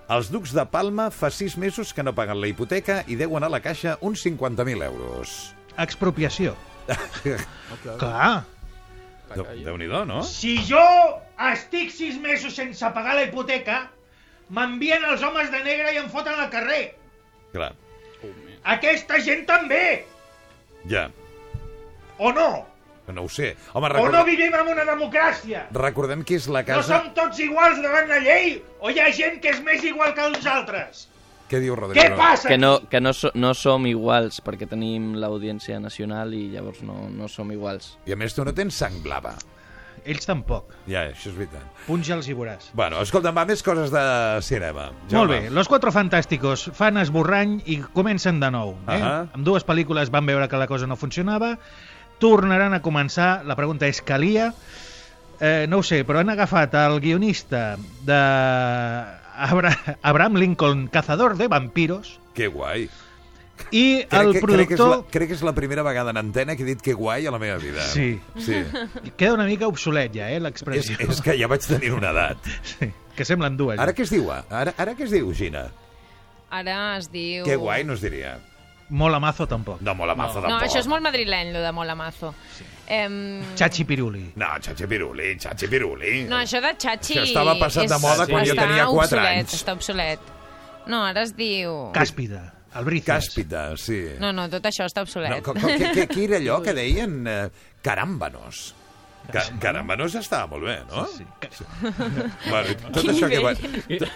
Els ducs de Palma fa sis mesos que no paguen la hipoteca i deuen a la caixa uns 50.000 euros. Expropiació. Clar. Déu- Déu-n'hi-do, no? Si jo estic sis mesos sense pagar la hipoteca, m'envien els homes de negre i em foten al carrer. Clar, Aquesta gent també, ja. o no? No ho sé. Home, O no recordem, vivim en una democràcia? recordem que és la No casa... som tots iguals davant la llei? O hi ha gent que és més igual que els altres? Què diu Rodrigo? Què passa Que no, que no, so, no som iguals, perquè tenim l'audiència nacional i llavors no, no som iguals. I a més tu no tens sang blava. ells tampoc. Ja, això és veritat. Punja'ls i veuràs. Bueno, escolta'm, va, més coses de cinema. Molt bé, Los Cuatro Fantásticos fan esborrany i comencen de nou. Eh? Ahà. Amb dues pel·lícules van veure que la cosa no funcionava, tornaran a començar, la pregunta és, calia? Eh, no ho sé, però han agafat el guionista de Abra Abraham Lincoln, Cazador de Vampiros, Que guai. i Crec, el que, crec, que és la, productor... crec que és la primera vegada en antena que he dit que guai a la meva vida. Sí. sí. Queda una mica obsolet ja, eh, És, l'expressió. és que ja vaig tenir una edat. Sí, que semblen dues. Ara què es diu? Ara, ara què es diu, Gina? Ara es diu... Que guai no es diria. Molamazo tampoc. No, mola mazo No, tampoc. això és molt madrileny, lo de Molamazo. Em, Chachi Piruli. No, Chachi Piruli, Chachi Piruli. No, això de Chachi... Això estava passat de és- moda quan jo està tenia quatre obsolet, anys. Està obsolet. No, ara es diu... Càspida, Albrices. Càspita, sí. No, no, tot això està No, obsolet. co, què, què, què era allò que deien eh, caràmbanos? Ca, caràmbanos estava molt bé, no? Sí. Bueno, tot Quin això que va... nivell.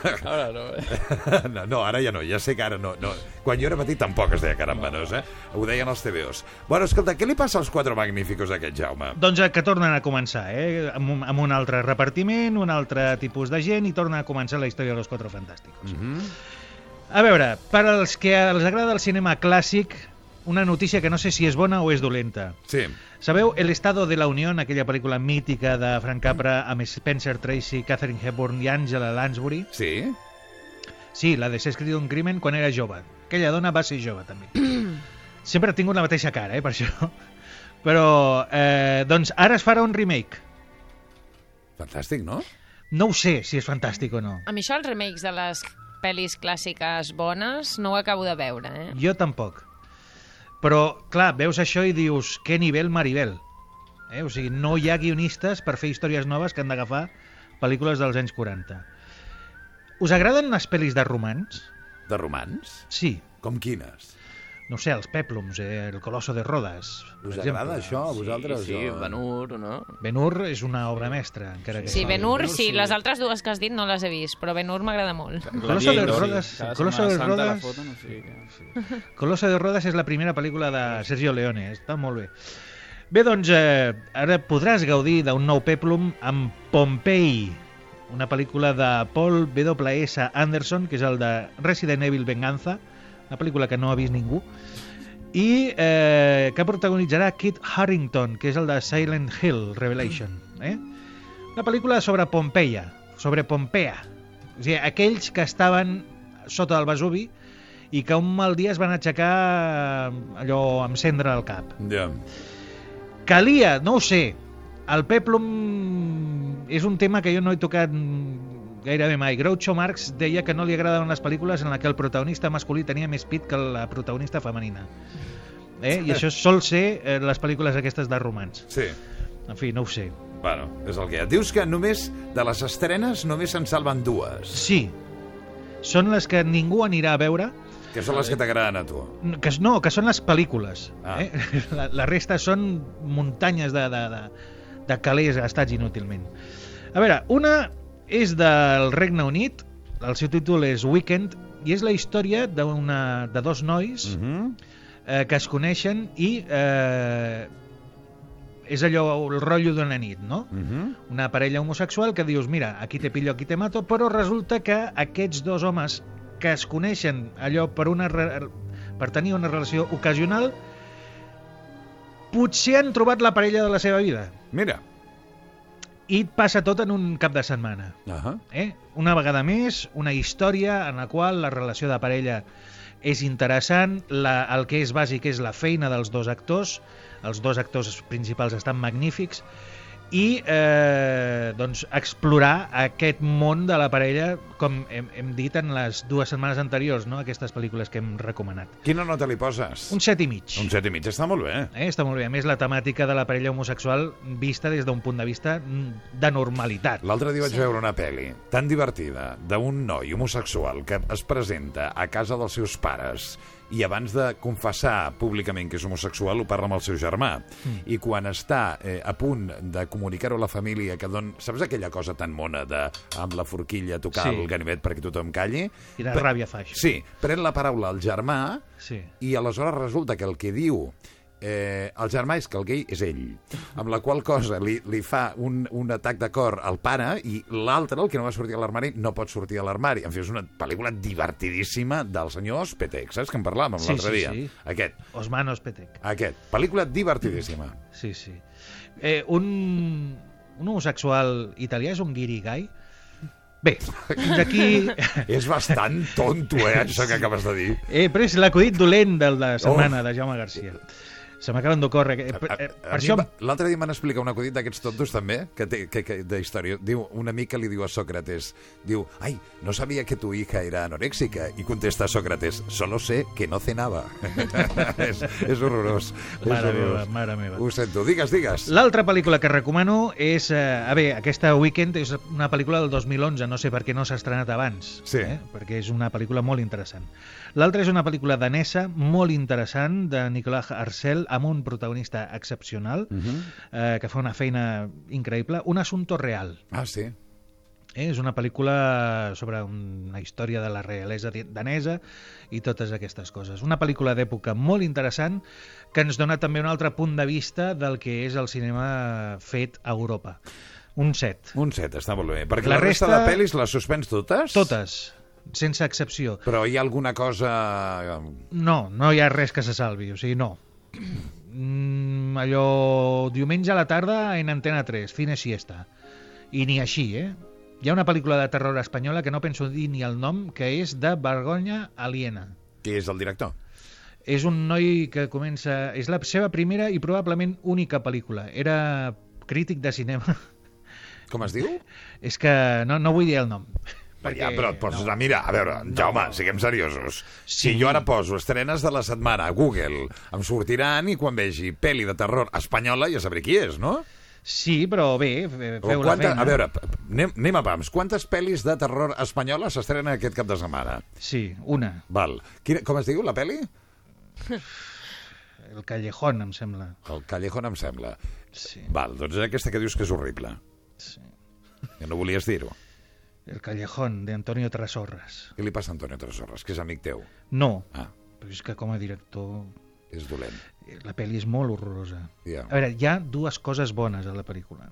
Ara no. eh? no, no, ara ja no, ja sé que ara no, no. Quan jo era petit tampoc es deia caràmbanos, eh? Ho deien els TVOs. Bueno, escolta, què li passa als quatre magníficos aquest Jaume? Doncs eh, que tornen a començar, eh? amb, un, amb un altre repartiment, un altre tipus de gent, i torna a començar la història de los Cuatro Fantásticos. Mm -hmm. A veure, per als que els agrada el cinema clàssic, una notícia que no sé si és bona o és dolenta. Sí. Sabeu El Estado de la Unión, aquella pel·lícula mítica de Frank Capra amb Spencer Tracy, Catherine Hepburn i Angela Lansbury? Sí? Sí, la de S'ha escrit un crimen quan era jove. Aquella dona va ser jove, també. Sempre ha tingut la mateixa cara, eh, per això. Però, eh, doncs, ara es farà un remake. Fantàstic, no? No ho sé si és fantàstic o no. A mi això, els remakes de les pel·lis clàssiques bones, no ho acabo de veure, eh? Jo tampoc. Però, clar, veus això i dius, què nivell Maribel? Eh? O sigui, no hi ha guionistes per fer històries noves que han d'agafar pel·lícules dels anys 40. Us agraden les pel·lis de romans? De romans? Sí. Com quines? No sé, els Peplums, eh? el Colosso de Rodes. Us exemple. agrada això a vosaltres? Sí, o- Ben-Hur, no? Ben-Hur és una obra mestra, encara que... Sí, Ben-Hur, sí, sí. les altres dues que has dit no les he vist, però Ben-Hur m'agrada molt. Coloso de Rodes- sí. Setmana de Rodes- foten, o sigui que... Colosso de Rodes és la primera pel·lícula de Sergio Leone, està molt bé. Bé, doncs, eh, ara podràs gaudir d'un nou peplum amb Pompeii, una pel·lícula de Paul W.S. Anderson, que és el de Resident Evil Venganza, una pel·lícula que no ha vist ningú, i eh, que protagonitzarà Kit Harington, que és el de Silent Hill Revelation. Eh? Una pel·lícula sobre Pompeia, sobre Pompea. O sigui, aquells que estaven sota del Vesuvi i que un mal dia es van aixecar eh, allò amb cendra al cap. Ja. Calia, no ho sé. El Peplum és un tema que jo no he tocat gairebé mai. Groucho Marx deia que no li agradaven les pel·lícules en la que el protagonista masculí tenia més pit que la protagonista femenina. Eh? I això sol ser eh, les pel·lícules aquestes de romans. Sí. En fi, no ho sé. Bueno, és el que hi ha. Dius que només de les estrenes només se'n salven dues, Sí, són les que ningú anirà a veure, que són les que t'agraden a tu. que, no, que són les pel·lícules. Ah. Eh? La, la resta són muntanyes de, de, de, de calés gastats inútilment. A veure, una és del Regne Unit, el seu títol és Weekend, i és la història d'una de dos nois Mm -hmm. eh, que es coneixen i eh, és allò el rotllo d'una nit, no? Mm -hmm. una parella homosexual que dius, mira, aquí te pillo, aquí te mato, però resulta que aquests dos homes que es coneixen allò per, una, re- per tenir una relació ocasional potser han trobat la parella de la seva vida Mira. I passa tot en un cap de setmana. Uh -huh. Eh? Una vegada més, una història en la qual la relació de parella és interessant, la, el que és bàsic és la feina dels dos actors, els dos actors principals estan magnífics, i eh, doncs, explorar aquest món de la parella, com hem, hem dit en les dues setmanes anteriors, no? aquestes pel·lícules que hem recomanat. Quina nota li poses? Un set i mig. Un set i mig, està molt bé. Eh, està molt bé. A més, la temàtica de la parella homosexual vista des d'un punt de vista de normalitat. L'altre dia vaig veure una pel·li tan divertida d'un noi homosexual que es presenta a casa dels seus pares i abans de confessar públicament que és homosexual ho parla amb el seu germà mm. i quan està eh, a punt de comunicar-ho a la família que don... saps aquella cosa tan mona de amb la forquilla tocar Sí. el ganivet perquè tothom calli? Quina Pe- ràbia fa això. Sí, pren la paraula el germà Sí. i aleshores resulta que el que diu eh, el germà és que el gay és ell, amb la qual cosa li, li fa un, un atac de cor al pare i l'altre, el que no va sortir a l'armari, no pot sortir a l'armari. En fi, és una pel·lícula divertidíssima del senyor Ospetek, saps que en parlàvem Sí, l'altre sí, dia? sí. Aquest, Osman Ospetek. aquest. Pel·lícula divertidíssima. Sí, sí. Eh, un, un homosexual italià és un guirigay? Bé, fins aquí... és bastant tonto, eh, això que acabes de dir. Eh, però és l'acudit dolent de la setmana de Jaume Garcia. Se m'acaben d'ocórrer. Per, eh, A això... L'altre dia m'han explicat un acudit d'aquests tontos també, que té, que, que, de història. Diu, una mica li diu a Sócrates, diu, ai, no sabia que tu hija era anoréxica. I contesta Sócrates, solo sé que no cenava. és, és horrorós. és Mare meva, horrorós. mare meva. Ho sento, digues, digues. L'altra pel·lícula que recomano és... Eh, a veure, aquesta Weekend és una pel·lícula del 2011, no sé per què no s'ha estrenat abans, Sí. eh? perquè és una pel·lícula molt interessant. L'altra és una pel·lícula danesa molt interessant de Nicolas Arcel amb un protagonista excepcional Uh -huh. eh, que fa una feina increïble, Un assunto real. Ah, sí? Eh? És una pel·lícula sobre una història de la realesa danesa i totes aquestes coses. Una pel·lícula d'època molt interessant que ens dona també un altre punt de vista del que és el cinema fet a Europa. Un set. Un set, està molt bé. Perquè La la, resta, resta- de pel·lis les suspens totes? Totes, sense excepció. Però hi ha alguna cosa... No, no hi ha res que se salvi, o sigui, no. Mm, allò, diumenge a la tarda en Antena 3, fine siesta. I ni així, eh? Hi ha una pel·lícula de terror espanyola que no penso dir ni el nom, que és de Vergonya Aliena. Qui és el director? És un noi que comença... És la seva primera i probablement única pel·lícula. Era crític de cinema. Com es diu? és que no, no vull dir el nom. Ja, però et poses a mirar. A veure, Jaume, siguem seriosos. Si Sí. jo ara poso estrenes de la setmana a Google, em sortiran i quan vegi pel·li de terror espanyola ja sabré qui és, no? Sí, però bé, feu la quanta- feina. A veure, anem, anem a pams. Quantes pel·lis de terror espanyola s'estrenen aquest cap de setmana? Sí, una. Val. Quina, com es diu, la pel·li? El Callejón, em sembla. El Callejón, em sembla. Sí. Val, doncs és aquesta que dius que és horrible. Sí. Que no volies dir-ho. El Callejón, de Antonio Trasorras. Què li passa a Antonio Tresorres, que és amic teu? No, Ah, però és que com a director és dolent. la pel·li és molt horrorosa. Ja. A veure, hi ha dues coses bones a la pel·lícula.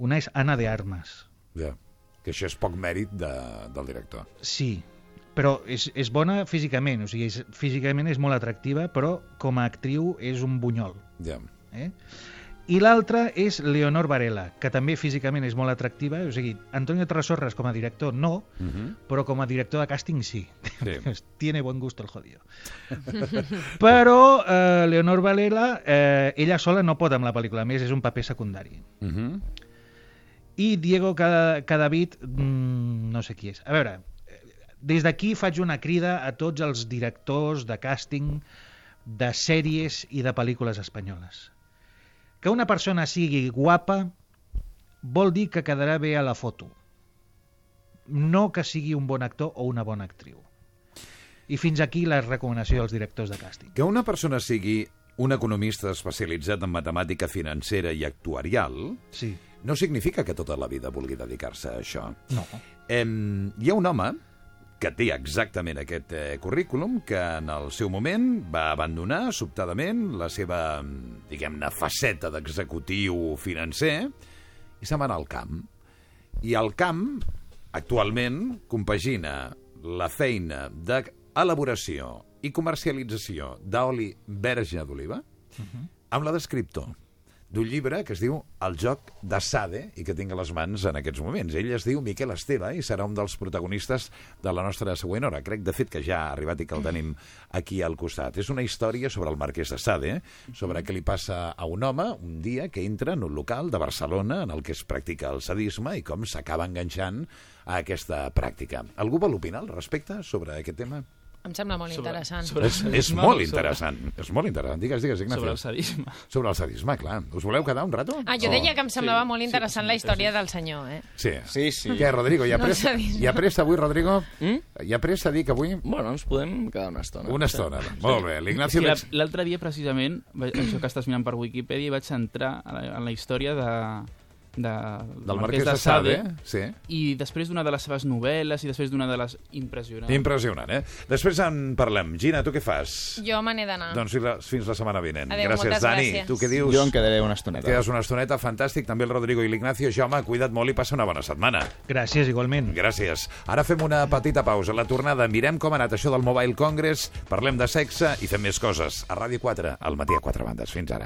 Una és Ana de Armas. Ja. Que això és poc mèrit de, del director. Sí, però és, és bona físicament, o sigui, és, físicament és molt atractiva, però com a actriu és un bunyol. Ja. Eh? I l'altra és Leonor Varela, que també físicament és molt atractiva, o sigui, Antonio Trasorras com a director no, Uh -huh. però com a director de càsting sí. Sí. Tiene buen gusto el jodido. però eh, Leonor Varela, eh, ella sola no pot amb la pel·lícula, a més és un paper secundari. Uh -huh. I Diego Cada- Cadavid, mm, no sé qui és. A veure, des d'aquí faig una crida a tots els directors de càsting de sèries i de pel·lícules espanyoles. Que una persona sigui guapa vol dir que quedarà bé a la foto. No que sigui un bon actor o una bona actriu. I fins aquí la recomanació dels directors de càsting. Que una persona sigui un economista especialitzat en matemàtica financera i actuarial Sí. no significa que tota la vida vulgui dedicar-se a això. No. Em, hi ha un home que té exactament aquest eh, currículum que en el seu moment va abandonar sobtadament la seva, diguem-ne, faceta d'executiu financer i se'n va anar al camp. I al camp, actualment, compagina la feina d'elaboració i comercialització d'oli verge d'oliva amb la d'escriptor d'un llibre que es diu El joc de Sade i que tinc a les mans en aquests moments. Ell es diu Miquel Esteve i serà un dels protagonistes de la nostra següent hora. Crec, de fet, que ja ha arribat i que el tenim aquí al costat. És una història sobre el marquès de Sade, sobre què li passa a un home un dia que entra en un local de Barcelona en el que es practica el sadisme i com s'acaba enganxant a aquesta pràctica. Algú vol opinar al respecte sobre aquest tema? Em sembla molt Sobre- interessant. sobre- És, és molt sobre- interessant. És molt interessant. Digues, digues, Ignacio. Sobre el sadisme. Sobre el sadisme, clar. Us voleu quedar un rato? Ah, jo O- deia que em semblava Sí, molt sí, interessant sí, la sí, història del senyor, eh? Sí. Sí, sí. Què, Rodrigo, hi ha No pressa, hi ha pressa avui, Rodrigo? Mm? Hi ha pressa a dir que avui... Bueno, ens podem quedar una estona. Una estona. Molt bé. L'Ignacio... Sí, L'altre dia, precisament, això que estàs mirant per Wikipedia, vaig entrar a la, a la història de, de, Del Marquès de Sade, sí. i després d'una de les seves novel·les i després d'una de les impressionants. Impressionant, eh? Després en parlem. Gina, tu què fas? Jo me n'he d'anar. Doncs fins la, fins la setmana vinent. Adéu, gràcies, Dani. gràcies. Tu què dius? Jo em quedaré una estoneta. Quedes una estoneta, fantàstic. També el Rodrigo i l'Ignacio. Jaume, cuida't molt i passa una bona setmana. Gràcies, igualment. Gràcies. Ara fem una petita pausa. A la tornada mirem com ha anat això del Mobile Congress, parlem de sexe i fem més coses. A Ràdio 4, al matí a 4 bandes. Fins ara.